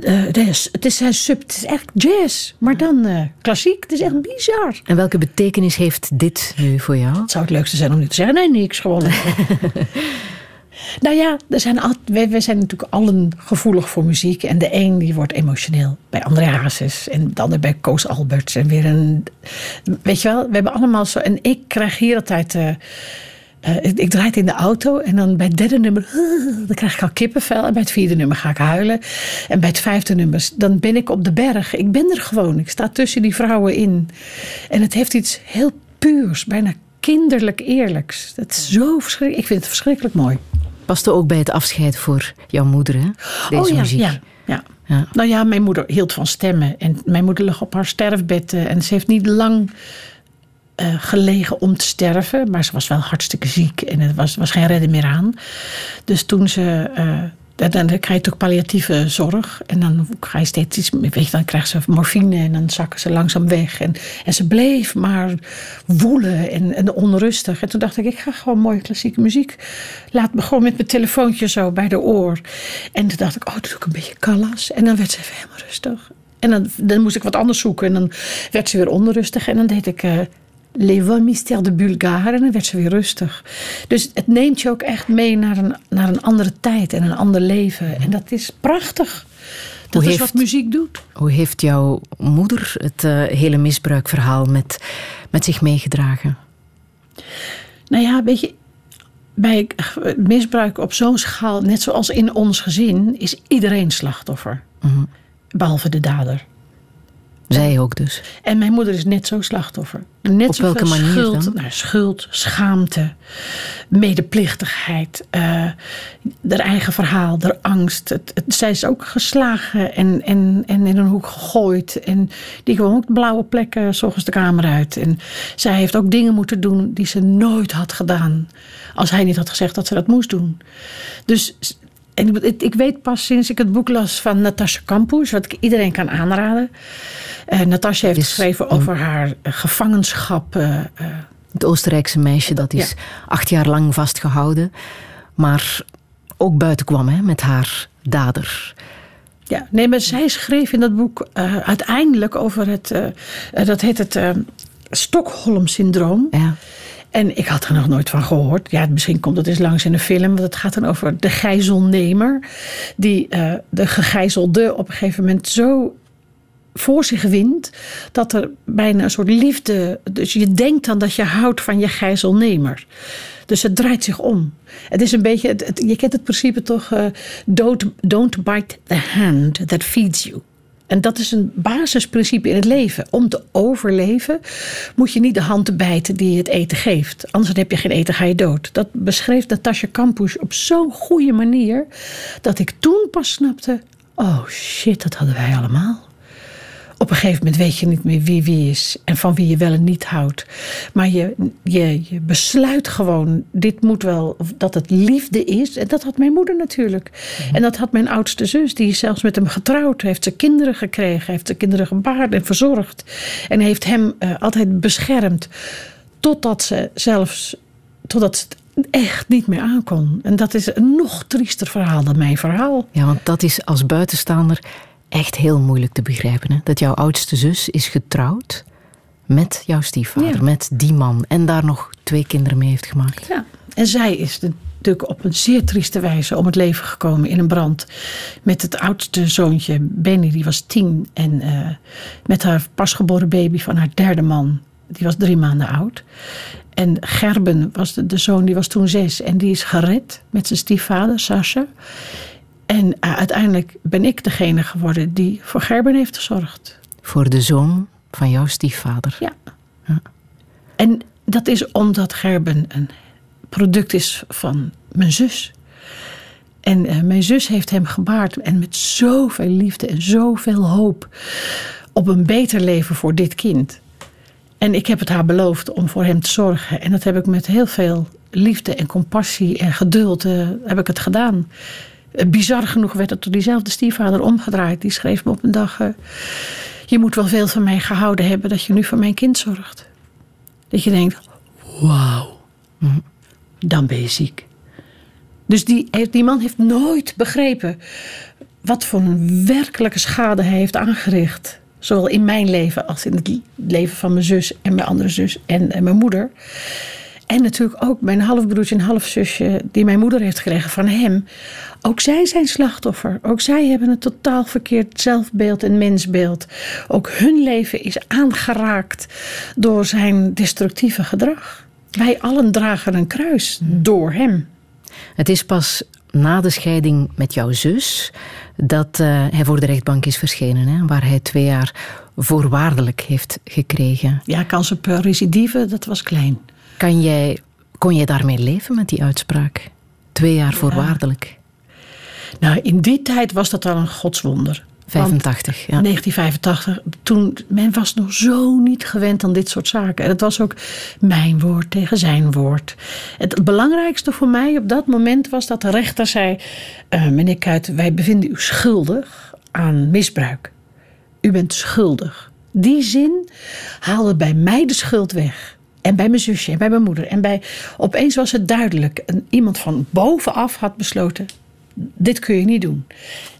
eh, het, is, sub, het is echt jazz. Maar dan eh, klassiek. Het is echt bizar. En welke betekenis heeft dit nu voor jou? Het zou het leukste zijn om nu te zeggen: nee, niks, gewoon. nou ja, er zijn al, wij zijn natuurlijk allen gevoelig voor muziek. En de een die wordt emotioneel bij André Hazes. En de ander bij Koos Alberts. En weer een. Weet je wel, we hebben allemaal zo. En ik krijg hier altijd. eh, eh, ik, ik draai het in de auto en dan bij het derde nummer, dan krijg ik al kippenvel. En bij het vierde nummer ga ik huilen. En bij het vijfde nummer, dan ben ik op de berg. Ik ben er gewoon. Ik sta tussen die vrouwen in. En het heeft iets heel puurs, bijna kinderlijk eerlijks. Dat is zo verschrikkelijk. Ik vind het verschrikkelijk mooi. Paste ook bij het afscheid voor jouw moeder, hè? Deze oh ja, muziek. ja, ja. Ja. Nou ja, mijn moeder hield van stemmen. En mijn moeder lag op haar sterfbed. En ze heeft niet lang eh, gelegen om te sterven. Maar ze was wel hartstikke ziek. En er was, was geen redden meer aan. Dus toen ze... eh, dan, dan krijg je natuurlijk palliatieve zorg. En dan ga je steeds iets... Weet je, dan krijgt ze morfine en dan zakken ze langzaam weg. En, en ze bleef maar woelen en, en onrustig. En toen dacht ik, ik ga gewoon mooie klassieke muziek. Laat me gewoon met mijn telefoontje zo bij de oor. En toen dacht ik, oh, dat doe ik een beetje Callas. En dan werd ze even helemaal rustig. En dan, dan moest ik wat anders zoeken. En dan werd ze weer onrustig. En dan deed ik... eh Les Voix Mystères de Bulgare. En dan werd ze weer rustig. Dus het neemt je ook echt mee naar een, naar een andere tijd en een ander leven. En dat is prachtig. Dat Hoe is heeft- wat muziek doet. Hoe heeft jouw moeder het eh, hele misbruikverhaal met, met zich meegedragen? Nou ja, weet je, bij misbruik op zo'n schaal, net zoals in ons gezin, is iedereen slachtoffer. Behalve de dader. Zij ook dus. En mijn moeder is net zo slachtoffer. Net Op welke manier schuld, dan? Nou, schuld, schaamte, medeplichtigheid, eh haar eigen verhaal, haar angst. Het, het- zij is ook geslagen en, en, en in een hoek gegooid. En die gewoon ook blauwe plekken, s ochtends de kamer uit. En zij heeft ook dingen moeten doen die ze nooit had gedaan. Als hij niet had gezegd dat ze dat moest doen. Dus en ik, ik weet pas sinds ik het boek las van Natasja Kampusch, wat ik iedereen kan aanraden. Eh Natasja heeft geschreven over haar eh, gevangenschap. eh, Het Oostenrijkse meisje dat is acht jaar lang vastgehouden, maar ook buiten kwam hè, met haar dader. ja, nee, maar zij schreef in dat boek uiteindelijk over het, dat heet het Stockholm-syndroom. Ja. En ik had er nog nooit van gehoord. Ja, misschien komt het eens langs in een film. Want het gaat dan over de gijzelnemer. Die eh, de gegijzelde op een gegeven moment zo voor zich wint. Dat er bijna een soort liefde... Dus je denkt dan dat je houdt van je gijzelnemer. Dus het draait zich om. Het is een beetje... je kent het principe toch? eh, don't, don't bite the hand that feeds you. En dat is een basisprincipe in het leven. Om te overleven moet je niet de hand bijten die je het eten geeft. Anders heb je geen eten, ga je dood. Dat beschreef Natasja Kampusch op zo'n goede manier... dat ik toen pas snapte... oh shit, dat hadden wij allemaal. Op een gegeven moment weet je niet meer wie wie is en van wie je wel en niet houdt. Maar je, je, je besluit gewoon, dit moet wel, dat het liefde is. En dat had mijn moeder natuurlijk. En dat had mijn oudste zus, die is zelfs met hem getrouwd. Heeft ze kinderen gekregen, heeft ze kinderen gebaard en verzorgd. En heeft hem eh, altijd beschermd. Totdat ze zelfs, totdat ze het echt niet meer aankon. En dat is een nog triester verhaal dan mijn verhaal. Ja, want dat is als buitenstaander echt heel moeilijk te begrijpen. Hè? Dat jouw oudste zus is getrouwd met jouw stiefvader, Ja. met die man. En daar nog twee kinderen mee heeft gemaakt. Ja, en zij is natuurlijk op een zeer trieste wijze om het leven gekomen in een brand. Met het oudste zoontje, Benny, die was tien. En eh, met haar pasgeboren baby van haar derde man, die was drie maanden oud. En Gerben was de, de zoon, die was toen zes. En die is gered met zijn stiefvader, Sascha. En eh, uiteindelijk ben ik degene geworden die voor Gerben heeft gezorgd. Voor de zoon van jouw stiefvader. Ja. En dat is omdat Gerben een product is van mijn zus. En eh, mijn zus heeft hem gebaard en met zoveel liefde en zoveel hoop op een beter leven voor dit kind. En ik heb het haar beloofd om voor hem te zorgen. En dat heb ik met heel veel liefde en compassie en geduld eh, heb ik het gedaan. Eh, bizar genoeg werd het door diezelfde stiefvader omgedraaid. Die schreef me op een dag: eh, Je moet wel veel van mij gehouden hebben dat je nu voor mijn kind zorgt. Dat je denkt: Wauw, hm, dan ben je ziek. Dus die, die man heeft nooit begrepen wat voor een werkelijke schade hij heeft aangericht. Zowel in mijn leven als in het leven van mijn zus en mijn andere zus en, en mijn moeder. En natuurlijk ook mijn halfbroertje en halfzusje die mijn moeder heeft gekregen van hem. Ook zij zijn slachtoffer. Ook zij hebben een totaal verkeerd zelfbeeld en mensbeeld. Ook hun leven is aangeraakt door zijn destructieve gedrag. Wij allen dragen een kruis door hem. Het is pas na de scheiding met jouw zus dat eh, hij voor de rechtbank is verschenen, hè, waar hij twee jaar voorwaardelijk heeft gekregen. Ja, kans op eh, recidive, dat was klein. Kan jij, kon jij daarmee leven met die uitspraak? Twee jaar voorwaardelijk. Nou, in die tijd was dat al een godswonder. Want 85, ja. 1985, toen men was nog zo niet gewend aan dit soort zaken. En het was ook mijn woord tegen zijn woord. Het belangrijkste voor mij op dat moment was dat de rechter zei: eh, Meneer Kuit, wij bevinden u schuldig aan misbruik. U bent schuldig. Die zin haalde bij mij de schuld weg. En bij mijn zusje en bij mijn moeder. En bij, opeens was het duidelijk. Een, iemand van bovenaf had besloten: dit kun je niet doen.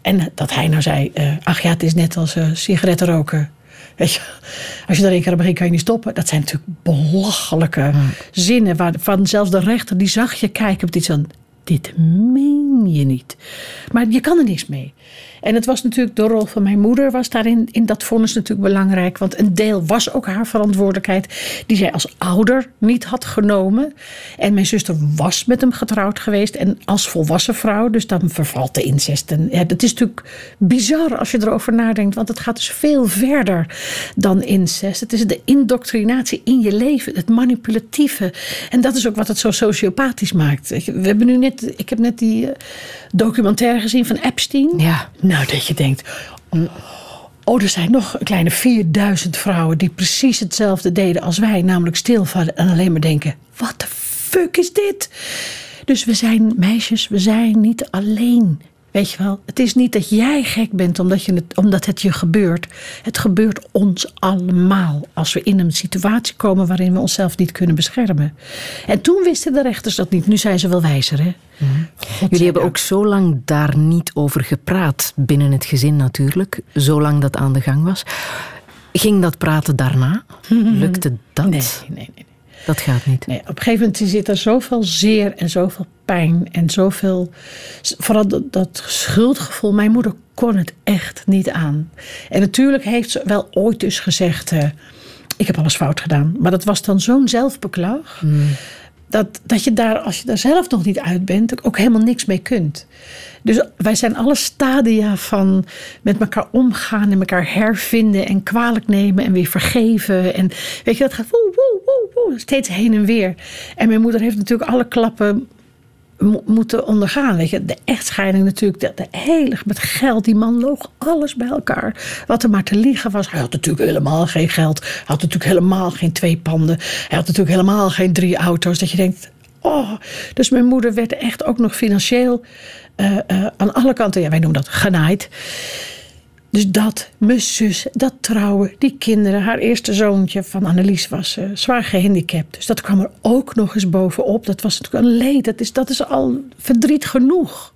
En dat hij nou zei, eh, ach ja, het is net als eh, sigaretten roken. Weet je, als je er één keer aan begint, kan je niet stoppen. Dat zijn natuurlijk belachelijke zinnen. Waarvan zelfs de rechter, die zag je kijken op iets van... Dit meen je niet. Maar je kan er niks mee. En het was natuurlijk de rol van mijn moeder was daarin in dat vonnis natuurlijk belangrijk. Want een deel was ook haar verantwoordelijkheid die zij als ouder niet had genomen. En mijn zuster was met hem getrouwd geweest en als volwassen vrouw. Dus dan vervalt de incest. En ja, dat is natuurlijk bizar als je erover nadenkt. Want het gaat dus veel verder dan incest. Het is de indoctrinatie in je leven. Het manipulatieve. En dat is ook wat het zo sociopathisch maakt. We hebben nu net, ik heb net die eh, documentaire gezien van Epstein. Ja. Nou, dat je denkt. Oh, er zijn nog een kleine 4000 vrouwen die precies hetzelfde deden als wij. Namelijk stilvallen en alleen maar denken: wat de fuck is dit? Dus we zijn meisjes, we zijn niet alleen. Weet je wel, het is niet dat jij gek bent omdat, je het, omdat het je gebeurt. Het gebeurt ons allemaal als we in een situatie komen waarin we onszelf niet kunnen beschermen. En toen wisten de rechters dat niet. Nu zijn ze wel wijzer, hè? Jullie hebben ook zo lang daar niet over gepraat, binnen het gezin natuurlijk, zolang dat aan de gang was. Ging dat praten daarna? Lukte dat? Nee, nee, nee. Dat gaat niet. Nee, op een gegeven moment zit er zoveel zeer en zoveel pijn en zoveel. Vooral dat, dat schuldgevoel. Mijn moeder kon het echt niet aan. En natuurlijk heeft ze wel ooit dus gezegd: eh, Ik heb alles fout gedaan. Maar dat was dan zo'n zelfbeklag. Dat, dat je daar, als je daar zelf nog niet uit bent, ook helemaal niks mee kunt. Dus wij zijn alle stadia van met elkaar omgaan en elkaar hervinden en kwalijk nemen en weer vergeven. En weet je, dat gaat woe, woe, steeds heen en weer. En mijn moeder heeft natuurlijk alle klappen mo- moeten ondergaan. Weet je, de echtscheiding natuurlijk, de, de hele, met geld, die man loog alles bij elkaar. Wat er maar te liegen was. Hij had natuurlijk helemaal geen geld. Hij had natuurlijk helemaal geen twee panden. Hij had natuurlijk helemaal geen drie auto's. Dat je denkt, oh. Dus mijn moeder werd echt ook nog financieel eh, eh, aan alle kanten, ja, wij noemen dat genaaid. Dus dat, mijn zus, dat trouwen, die kinderen. Haar eerste zoontje van Annelies was eh, zwaar gehandicapt. Dus dat kwam er ook nog eens bovenop. Dat was natuurlijk een leed. Dat is, dat is al verdriet genoeg.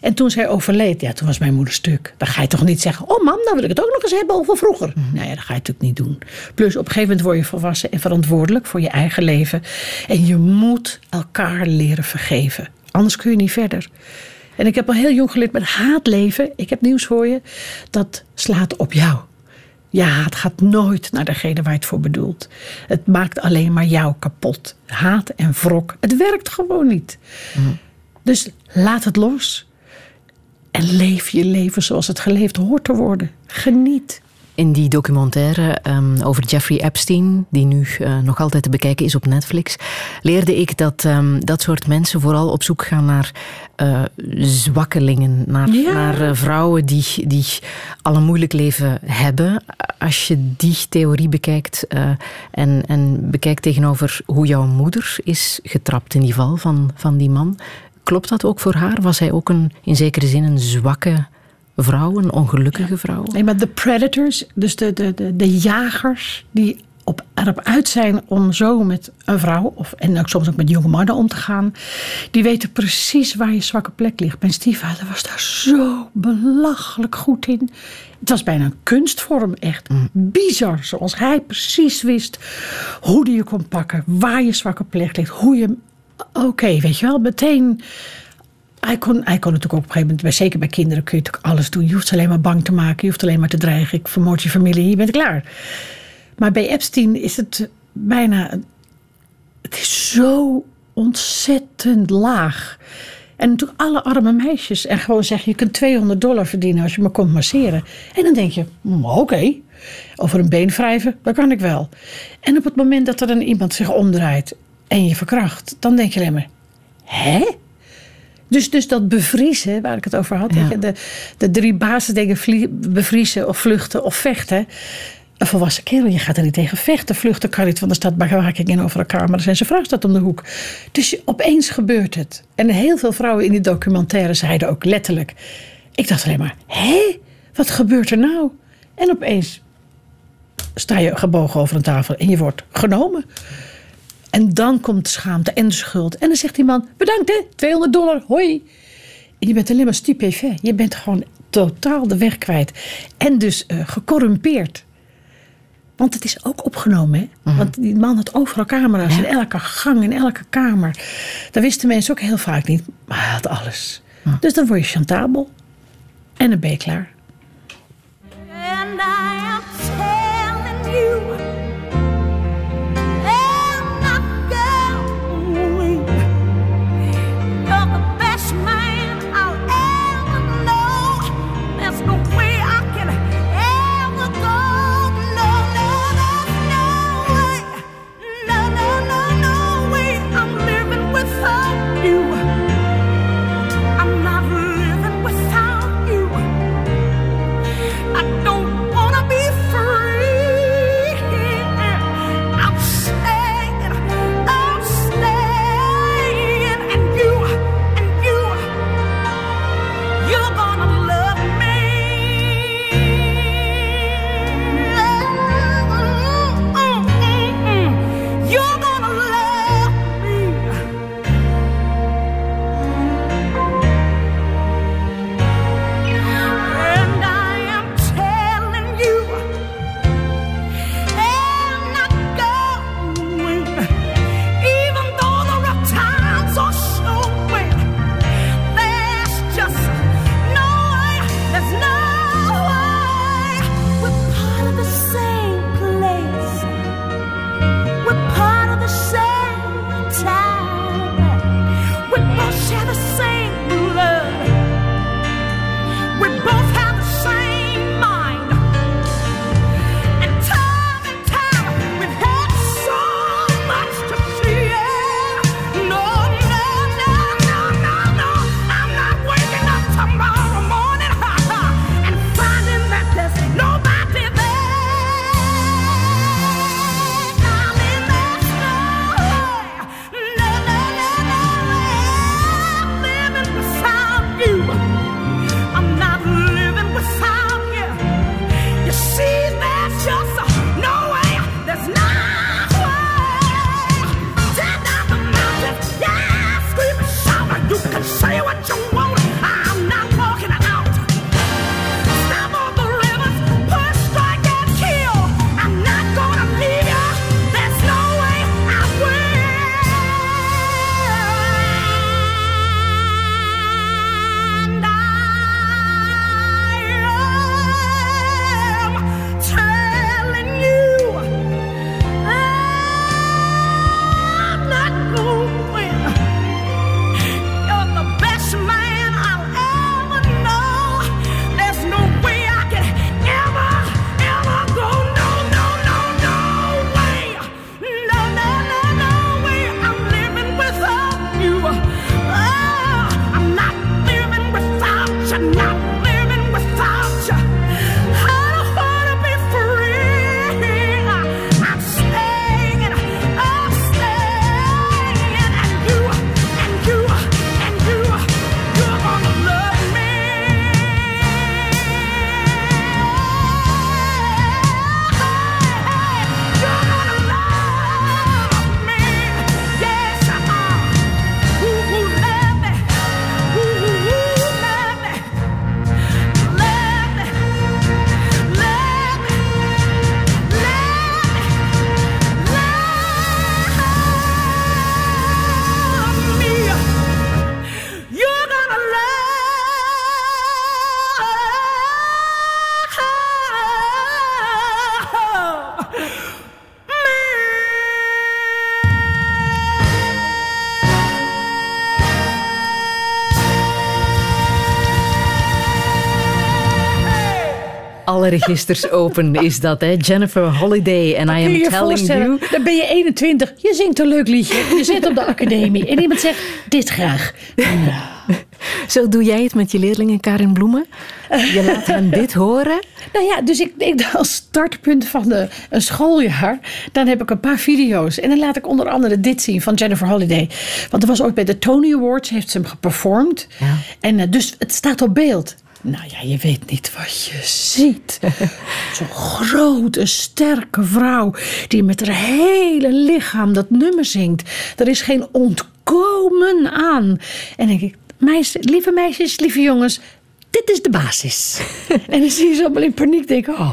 En toen zij overleed, ja, toen was mijn moeder stuk. Dan ga je toch niet zeggen: Oh, mam, dan wil ik het ook nog eens hebben over vroeger. Nou ja, dat ga je natuurlijk niet doen. Plus, op een gegeven moment word je volwassen en verantwoordelijk voor je eigen leven. En je moet elkaar leren vergeven. Anders kun je niet verder. En ik heb al heel jong geleerd met haat leven. Ik heb nieuws voor je. Dat slaat op jou. Je haat gaat nooit naar degene waar je het voor bedoelt. Het maakt alleen maar jou kapot. Haat en wrok. Het werkt gewoon niet. Dus laat het los. En leef je leven zoals het geleefd hoort te worden. Geniet. In die documentaire ehm, over Jeffrey Epstein, die nu uh, nog altijd te bekijken is op Netflix, leerde ik dat um, dat soort mensen vooral op zoek gaan naar uh, zwakkelingen, naar, Ja. naar uh, vrouwen die, die al een moeilijk leven hebben. Als je die theorie bekijkt en, en bekijkt tegenover hoe jouw moeder is getrapt in die val van, van die man, klopt dat ook voor haar? Was hij ook een, in zekere zin een zwakke vrouw, een ongelukkige vrouw? Nee, maar de predators, dus de, de, de, de jagers die op, erop uit zijn om zo met een vrouw, of, en ook soms ook met jonge mannen om te gaan, die weten precies waar je zwakke plek ligt. Mijn stiefvader was daar zo belachelijk goed in. Het was bijna een kunstvorm, echt mm. bizar. Zoals hij precies wist hoe die je kon pakken, waar je zwakke plek ligt, hoe je. Oké, okay, weet je wel, meteen hij kon, hij kon natuurlijk ook op een gegeven moment, zeker bij kinderen, kun je natuurlijk alles doen. Je hoeft alleen maar bang te maken, je hoeft alleen maar te dreigen. Ik vermoord je familie, je bent klaar. Maar bij Epstein is het bijna. Het is zo ontzettend laag. En natuurlijk alle arme meisjes. En gewoon zeggen: je kunt 200 dollar verdienen als je me komt masseren. En dan denk je: oké. Okay. Over een been wrijven, dat kan ik wel. En op het moment dat er dan iemand zich omdraait en je verkracht, dan denk je alleen maar: hè? Dus, dus dat bevriezen, waar ik het over had. Ja. De, de drie basisdingen bevriezen of vluchten of vechten. Een volwassen kerel, je gaat er niet tegen vechten. Vluchten kan niet, want er staat bewaking in over elkaar. Maar er zijn zijn vrouw staat om de hoek. Dus opeens gebeurt het. En heel veel vrouwen in die documentaire zeiden ook letterlijk. Ik dacht alleen maar, hé, wat gebeurt er nou? En opeens sta je gebogen over een tafel en je wordt genomen. En dan komt de schaamte en de schuld. En dan zegt die man, bedankt hè, 200 dollar, hoi. En je bent alleen maar stupéfait. Je bent gewoon totaal de weg kwijt. En dus uh, gecorrumpeerd. Want het is ook opgenomen, hè? Mm-hmm. Want die man had overal camera's. Ja. In elke gang, in elke kamer. Dat wisten mensen ook heel vaak niet. Maar hij had alles. Mm. Dus dan word je chantabel. En dan ben je klaar. Alle registers open is dat, hè? Jennifer Holiday en I am je telling you. dan ben je 21, je zingt een leuk liedje, je zit op de academie en iemand zegt dit graag. Zo doe jij het met je leerlingen, Karin Bloemen? Je laat hen dit horen. Nou ja, dus ik, ik als startpunt van de, een schooljaar, dan heb ik een paar video's. En dan laat ik onder andere dit zien van Jennifer Holiday. Want er was ooit bij de Tony Awards, heeft ze hem geperformed. Ja. En eh, dus het staat op beeld. Nou ja, je weet niet wat je ziet. Zo'n grote, sterke vrouw die met haar hele lichaam dat nummer zingt. Er is geen ontkomen aan. En denk ik, meisjes, lieve meisjes, lieve jongens, dit is de basis. en dan zie je ze allemaal in paniek denken, oh.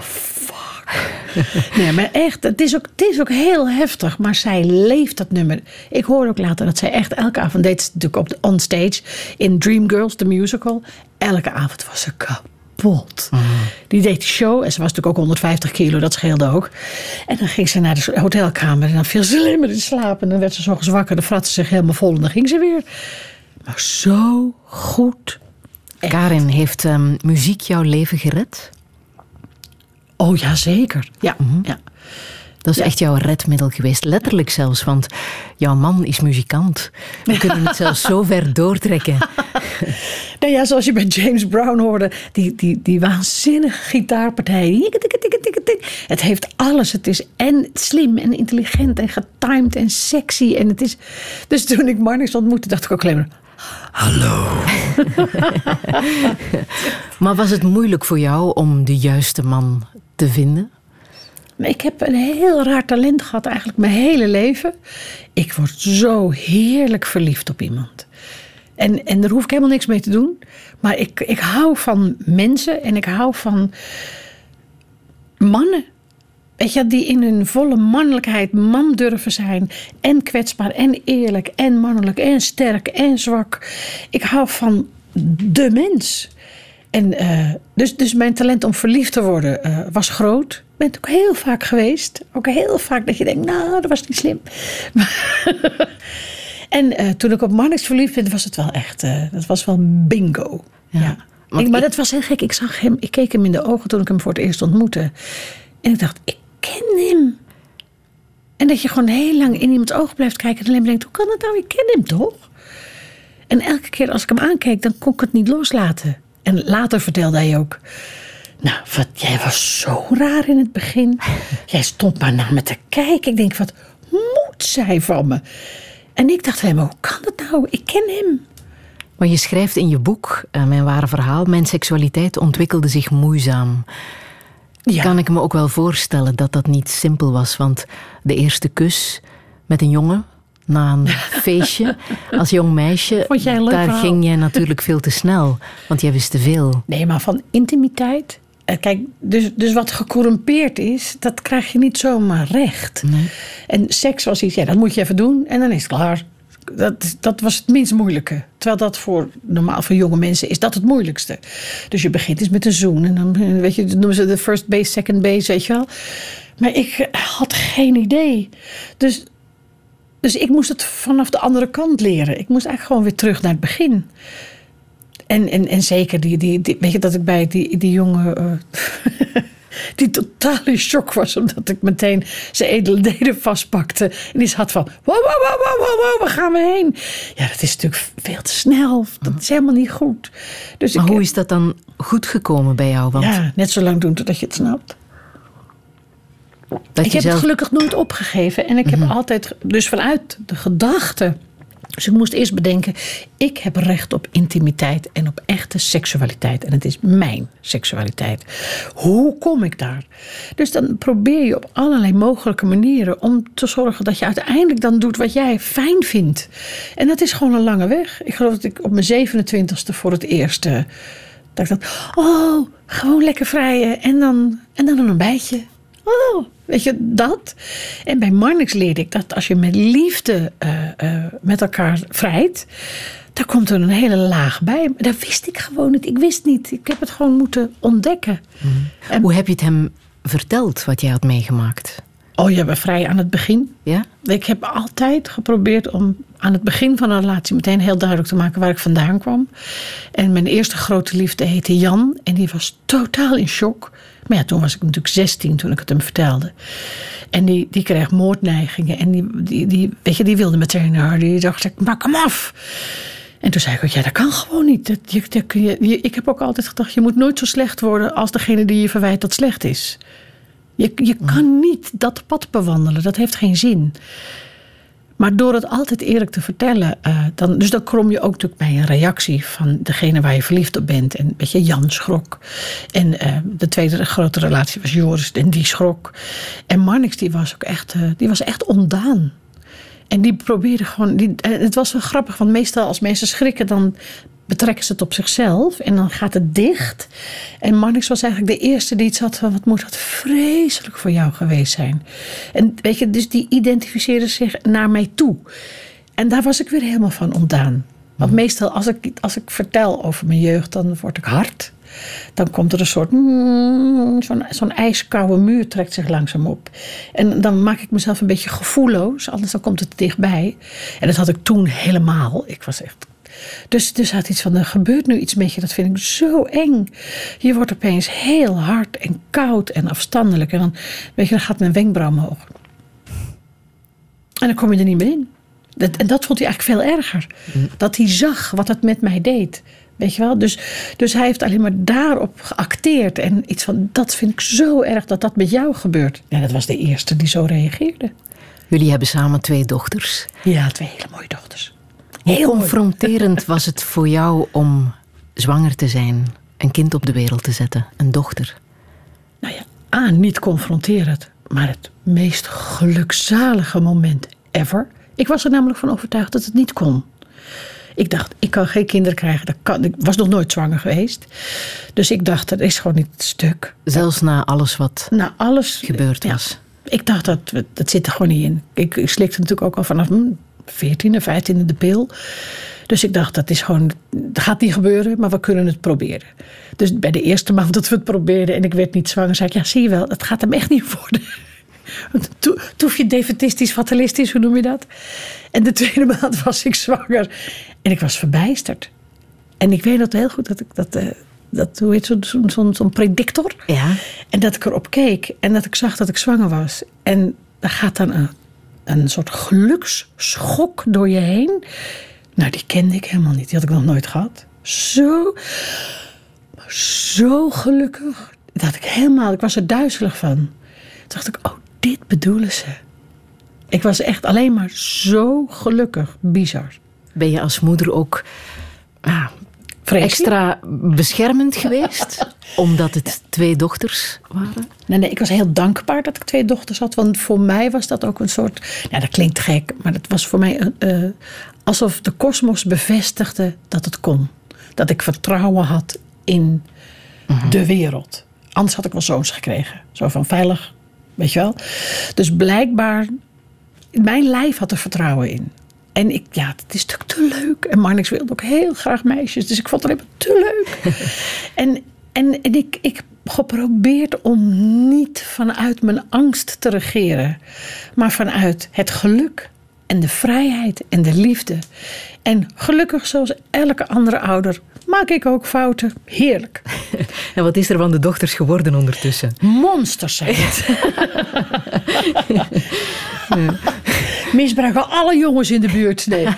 Nee, maar echt, het is, ook, het is ook heel heftig. Maar zij leeft dat nummer. Ik hoor ook later dat zij echt elke avond deed. ze natuurlijk op de onstage in Dreamgirls, de musical. Elke avond was ze kapot. Die deed de show en ze was natuurlijk ook 150 kilo, dat scheelde ook. En dan ging ze naar de hotelkamer en dan viel ze maar in slaap. En dan werd ze zo zwakker, dan frat ze zich helemaal vol en dan ging ze weer. Maar zo goed. Karin, heeft ehm, muziek jouw leven gered? Oh ja, zeker. Ja, ja. Dat is echt jouw redmiddel geweest, letterlijk zelfs, want jouw man is muzikant. We kunnen het zelfs zo ver doortrekken. Nou ja, zoals je bij James Brown hoorde, die, die, die waanzinnige gitaarpartij. Het heeft alles. Het is en slim en intelligent en getimed en sexy. En het is... Dus toen ik Marnix ontmoette, dacht ik ook alleen maar... Hallo. Maar was het moeilijk voor jou om de juiste man te vinden? Ik heb een heel raar talent gehad eigenlijk mijn hele leven. Ik word zo heerlijk verliefd op iemand. En, en daar hoef ik helemaal niks mee te doen. Maar ik, ik hou van mensen en ik hou van mannen. Weet je, die in hun volle mannelijkheid man durven zijn. En kwetsbaar en eerlijk en mannelijk en sterk en zwak. Ik hou van de mens. En eh, dus, dus mijn talent om verliefd te worden eh, was groot. Ik ben het ook heel vaak geweest. Ook heel vaak dat je denkt, nou, dat was niet slim. en eh, toen ik op Marnix verliefd werd, was het wel echt, dat was wel bingo. Ja. Ik- maar ik- dat was heel gek. Ik zag hem, ik keek hem in de ogen toen ik hem voor het eerst ontmoette. En ik dacht, ik ken hem. En dat je gewoon heel lang in iemands ogen blijft kijken en alleen maar denkt, hoe kan dat nou? Ik ken hem toch? En elke keer als ik hem aankeek, dan kon ik het niet loslaten. En later vertelde hij ook. Nou, wat, jij was zo raar in het begin. Jij stond maar naar me te kijken. Ik denk, wat moet zij van me? En ik dacht helemaal, hoe kan dat nou? Ik ken hem. Maar je schrijft in je boek, eh, Mijn ware verhaal, mijn seksualiteit ontwikkelde zich moeizaam. Ja. Kan ik me ook wel voorstellen dat dat niet simpel was, want de eerste kus met een jongen na een feestje als jong meisje, Vond jij een leuk daar verhaal? ging jij natuurlijk veel te snel, want jij wist te veel. Nee, maar van intimiteit. Eh, Kijk, dus, dus wat gecorrumpeerd is, dat krijg je niet zomaar recht. En seks was iets, ja, dat moet je even doen en dan is het klaar. Dat, dat was het minst moeilijke. Terwijl dat voor normaal voor jonge mensen is dat het moeilijkste. Dus je begint eens met een zoen en dan eh, weet je, noemen ze de first base, second base, weet je wel. Maar ik had geen idee. Dus, dus ik moest het vanaf de andere kant leren. Ik moest eigenlijk gewoon weer terug naar het begin. En, en, en zeker, die, die, die- weet je dat ik bij die, die jongen. eh, die totaal in shock was, omdat ik meteen zijn edele deden vastpakte. En die zat van: wow, wow, wow, wow, wow, wow, waar gaan we heen? Ja, dat is natuurlijk veel te snel. Dat is helemaal niet goed. Dus Maar ik, hoe is dat dan goed gekomen bij jou? Want Ja, net zo lang doen totdat je het snapt. Dat Ik heb zelf... het gelukkig nooit opgegeven. En ik heb altijd, dus vanuit de gedachte. Dus ik moest eerst bedenken: ik heb recht op intimiteit en op echte seksualiteit. En het is mijn seksualiteit. Hoe kom ik daar? Dus dan probeer je op allerlei mogelijke manieren om te zorgen dat je uiteindelijk dan doet wat jij fijn vindt. En dat is gewoon een lange weg. Ik geloof dat ik op mijn 27ste voor het eerst. eh, dat ik dacht, oh, gewoon lekker vrijen. En dan, en dan een bijtje. Oh, weet je, dat. En bij Marnix leerde ik dat als je met liefde eh, eh, met elkaar vrijt, daar komt er een hele laag bij. Maar dat wist ik gewoon niet. Ik wist niet. Ik heb het gewoon moeten ontdekken. En- Hoe heb je het hem verteld wat jij had meegemaakt? Oh, je bent vrij aan het begin. Ja? Ik heb altijd geprobeerd om aan het begin van een relatie meteen heel duidelijk te maken waar ik vandaan kwam. En mijn eerste grote liefde heette Jan en die was totaal in shock. Maar ja, toen was ik natuurlijk 16 toen ik het hem vertelde. En die, die kreeg moordneigingen en die, die, die, weet je, die wilde meteen naar Die dacht, ik maak hem af. En toen zei ik ook, ja, dat kan gewoon niet. Dat, je, dat kun je, je- ik heb ook altijd gedacht, je moet nooit zo slecht worden als degene die je verwijt dat slecht is. Je, je kan niet dat pad bewandelen, dat heeft geen zin. Maar door het altijd eerlijk te vertellen, eh, dan, dus dan krom je ook natuurlijk bij een reactie van degene waar je verliefd op bent. En weet je, Jan schrok. En eh, de tweede grote relatie was Joris en die schrok. En Marnix die was ook echt, eh, die was echt ondaan. En die probeerde gewoon. Die, het was wel grappig, want meestal als mensen schrikken, dan betrekken ze het op zichzelf en dan gaat het dicht. En Marnix was eigenlijk de eerste die iets had van: wat moet dat vreselijk voor jou geweest zijn? En weet je, dus die identificeerde zich naar mij toe. En daar was ik weer helemaal van ontdaan. Want meestal als ik, als ik vertel over mijn jeugd, dan word ik hard. Dan komt er een soort. mm, Zo'n zo'n ijskoude muur trekt zich langzaam op. En dan maak ik mezelf een beetje gevoelloos, anders dan komt het dichtbij. En dat had ik toen helemaal. Ik was echt. Dus, dus had iets van: er gebeurt nu iets met je, dat vind ik zo eng. Je wordt opeens heel hard en koud en afstandelijk. En dan, weet je, dan gaat mijn wenkbrauw omhoog. En dan kom je er niet meer in. Dat, en dat vond hij eigenlijk veel erger. Dat hij zag wat het met mij deed. Weet je wel? Dus, dus hij heeft alleen maar daarop geacteerd. En iets van, dat vind ik zo erg dat dat met jou gebeurt. Ja, dat was de eerste die zo reageerde. Jullie hebben samen twee dochters. Ja, twee hele mooie dochters. Hoe Heel confronterend was het voor jou om zwanger te zijn, een kind op de wereld te zetten, een dochter? Nou ja, A, niet confronterend. Maar het meest gelukzalige moment ever. Ik was er namelijk van overtuigd dat het niet kon. Ik dacht, ik kan geen kinderen krijgen. Dat kan, ik was nog nooit zwanger geweest. Dus ik dacht, dat is gewoon niet het stuk. Zelfs na alles wat Nou, alles gebeurd ja. was. Ik dacht, dat, dat zit er gewoon niet in. Ik, ik slikte natuurlijk ook al vanaf mijn 14e, 15e de pil. Dus ik dacht, dat is gewoon, dat gaat niet gebeuren, maar we kunnen het proberen. Dus bij de eerste maand dat we het probeerden en ik werd niet zwanger, zei ik, ja, zie je wel, het gaat hem echt niet worden. Want Toen, toen je defetistisch, fatalistisch, hoe noem je dat? En de tweede maand was ik zwanger. En ik was verbijsterd. En ik weet dat heel goed dat ik dat, eh, dat hoe heet zo'n zo'n zo'n predictor? Ja. En dat ik erop keek en dat ik zag dat ik zwanger was. En er gaat dan een, een soort geluksschok door je heen. Nou, die kende ik helemaal niet. Die had ik nog nooit gehad. Zo, zo gelukkig. Dat ik helemaal, ik was er duizelig van. Toen dacht ik, oh, dit bedoelen ze. Ik was echt alleen maar zo gelukkig. Bizar. Ben je als moeder ook ah, Extra beschermend geweest? omdat het twee dochters waren? Nee, nee, ik was heel dankbaar dat ik twee dochters had. Want voor mij was dat ook een soort. Ja, dat klinkt gek, maar dat was voor mij een, eh, alsof de kosmos bevestigde dat het kon. Dat ik vertrouwen had in de wereld. Anders had ik wel zoons gekregen. Zo van veilig, weet je wel. Dus blijkbaar, mijn lijf had er vertrouwen in. En ik, ja, het is natuurlijk te leuk. En Marnix wilde ook heel graag meisjes. Dus ik vond het alleen maar te leuk. en en, en ik, ik geprobeerd om niet vanuit mijn angst te regeren. Maar vanuit het geluk en de vrijheid en de liefde. En gelukkig, zoals elke andere ouder, maak ik ook fouten. Heerlijk. En wat is er van de dochters geworden ondertussen? Monsters zijn het. Misbruiken alle jongens in de buurt. Nee.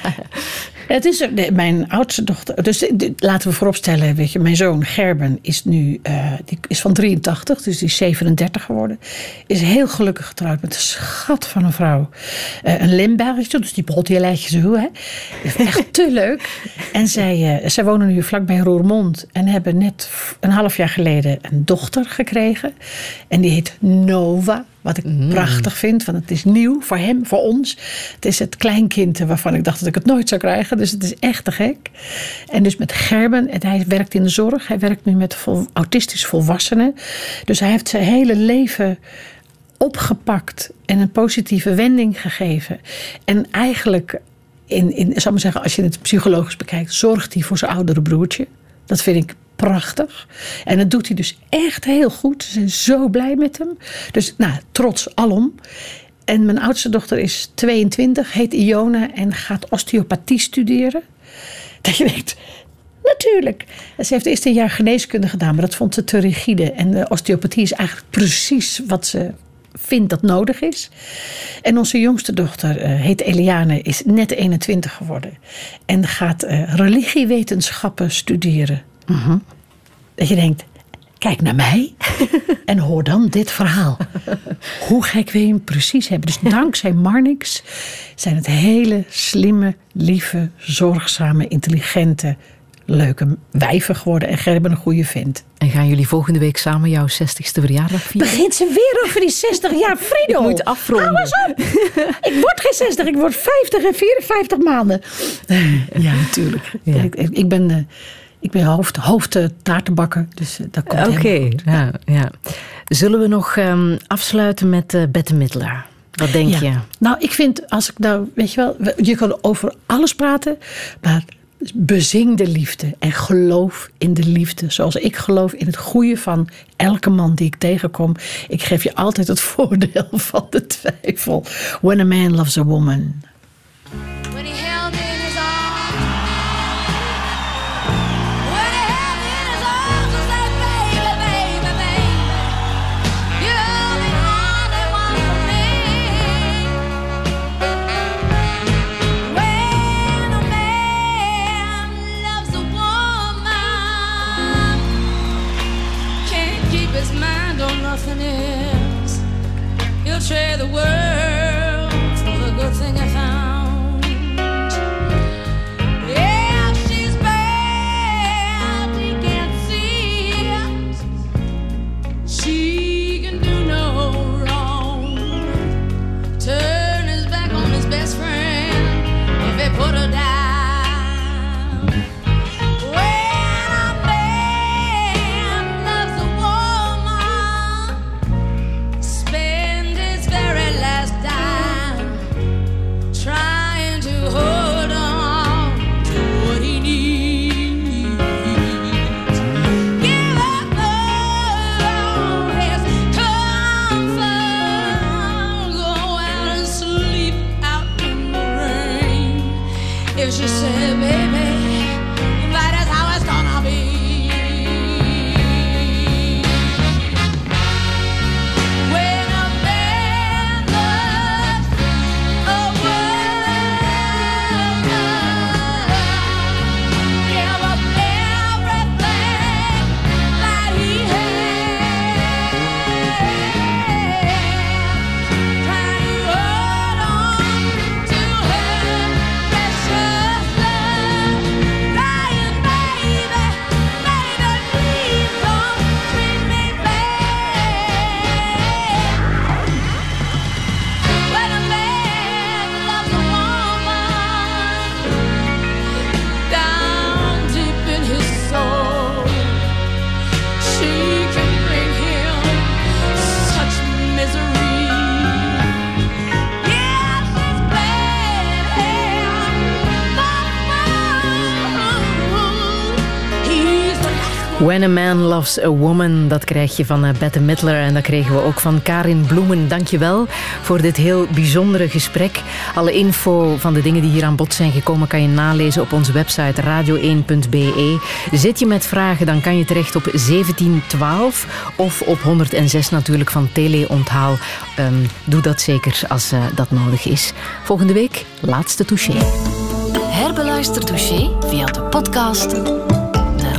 Het is nee, mijn oudste dochter. Dus dit- laten we vooropstellen, weet je, mijn zoon Gerben is nu eh, die is van 83, dus die is 37 geworden. Is heel gelukkig getrouwd met een schat van een vrouw. Eh, een Limburgje, dus die bolt je zo, hè. Echt te leuk. En zij, eh, zij wonen nu vlakbij Roermond en hebben net een half jaar geleden een dochter gekregen. En die heet Nova. Wat ik prachtig vind, want het is nieuw voor hem, voor ons. Het is het kleinkind waarvan ik dacht dat ik het nooit zou krijgen. Dus het is echt te gek. En dus met Gerben, en hij werkt in de zorg. Hij werkt nu met vol, autistisch volwassenen. Dus hij heeft zijn hele leven opgepakt en een positieve wending gegeven. En eigenlijk, in, in, zal ik maar zeggen, als je het psychologisch bekijkt, zorgt hij voor zijn oudere broertje. Dat vind ik prachtig. En dat doet hij dus echt heel goed. Ze zijn zo blij met hem. Dus nou, trots alom. En mijn oudste dochter is 22, heet Iona en gaat osteopathie studeren. Dat je denkt, natuurlijk. Ze heeft eerst een jaar geneeskunde gedaan, maar dat vond ze te rigide. En de osteopathie is eigenlijk precies wat ze vindt dat nodig is. En onze jongste dochter eh, heet Eliane, is net 21 geworden. En gaat eh, religiewetenschappen studeren. Dat je denkt, kijk naar mij en hoor dan dit verhaal. Hoe gek wil je hem precies hebben? Dus dankzij Marnix zijn het hele slimme, lieve, zorgzame, intelligente, leuke wijven geworden. En Gerben een goede vent. En gaan jullie volgende week samen jouw 60ste verjaardag vieren? Begint ze weer over die 60 jaar, Friedel? Ik moet afronden. Hou eens op. ik word geen 60, ik word 50 en 54 maanden. Ja, natuurlijk. Ja. Ik, ik- ik ben, eh, ik ben hoofd, hoofd eh, taartenbakker, dus eh, dat komt Oké, helemaal goed. ja, ja. Zullen we nog ehm, afsluiten met eh Bette Midler? Wat denk Ja. je? Nou, ik vind, als ik nou, weet je wel, we- je kan over alles praten, maar bezing de liefde en geloof in de liefde. Zoals ik geloof in het goede van elke man die ik tegenkom. Ik geef je altijd het voordeel van de twijfel. When a man loves a woman. When he held share the world. When a Man Loves a Woman, dat krijg je van eh, Bette Midler en dat kregen we ook van Karin Bloemen. Dankjewel voor dit heel bijzondere gesprek. Alle info van de dingen die hier aan bod zijn gekomen kan je nalezen op onze website radio1.be. Zit je met vragen, dan kan je terecht op 1712 of op 106 natuurlijk van Teleonthaal. Ehm, doe dat zeker als eh, dat nodig is. Volgende week, laatste touché. Herbeluister Touché via de podcast,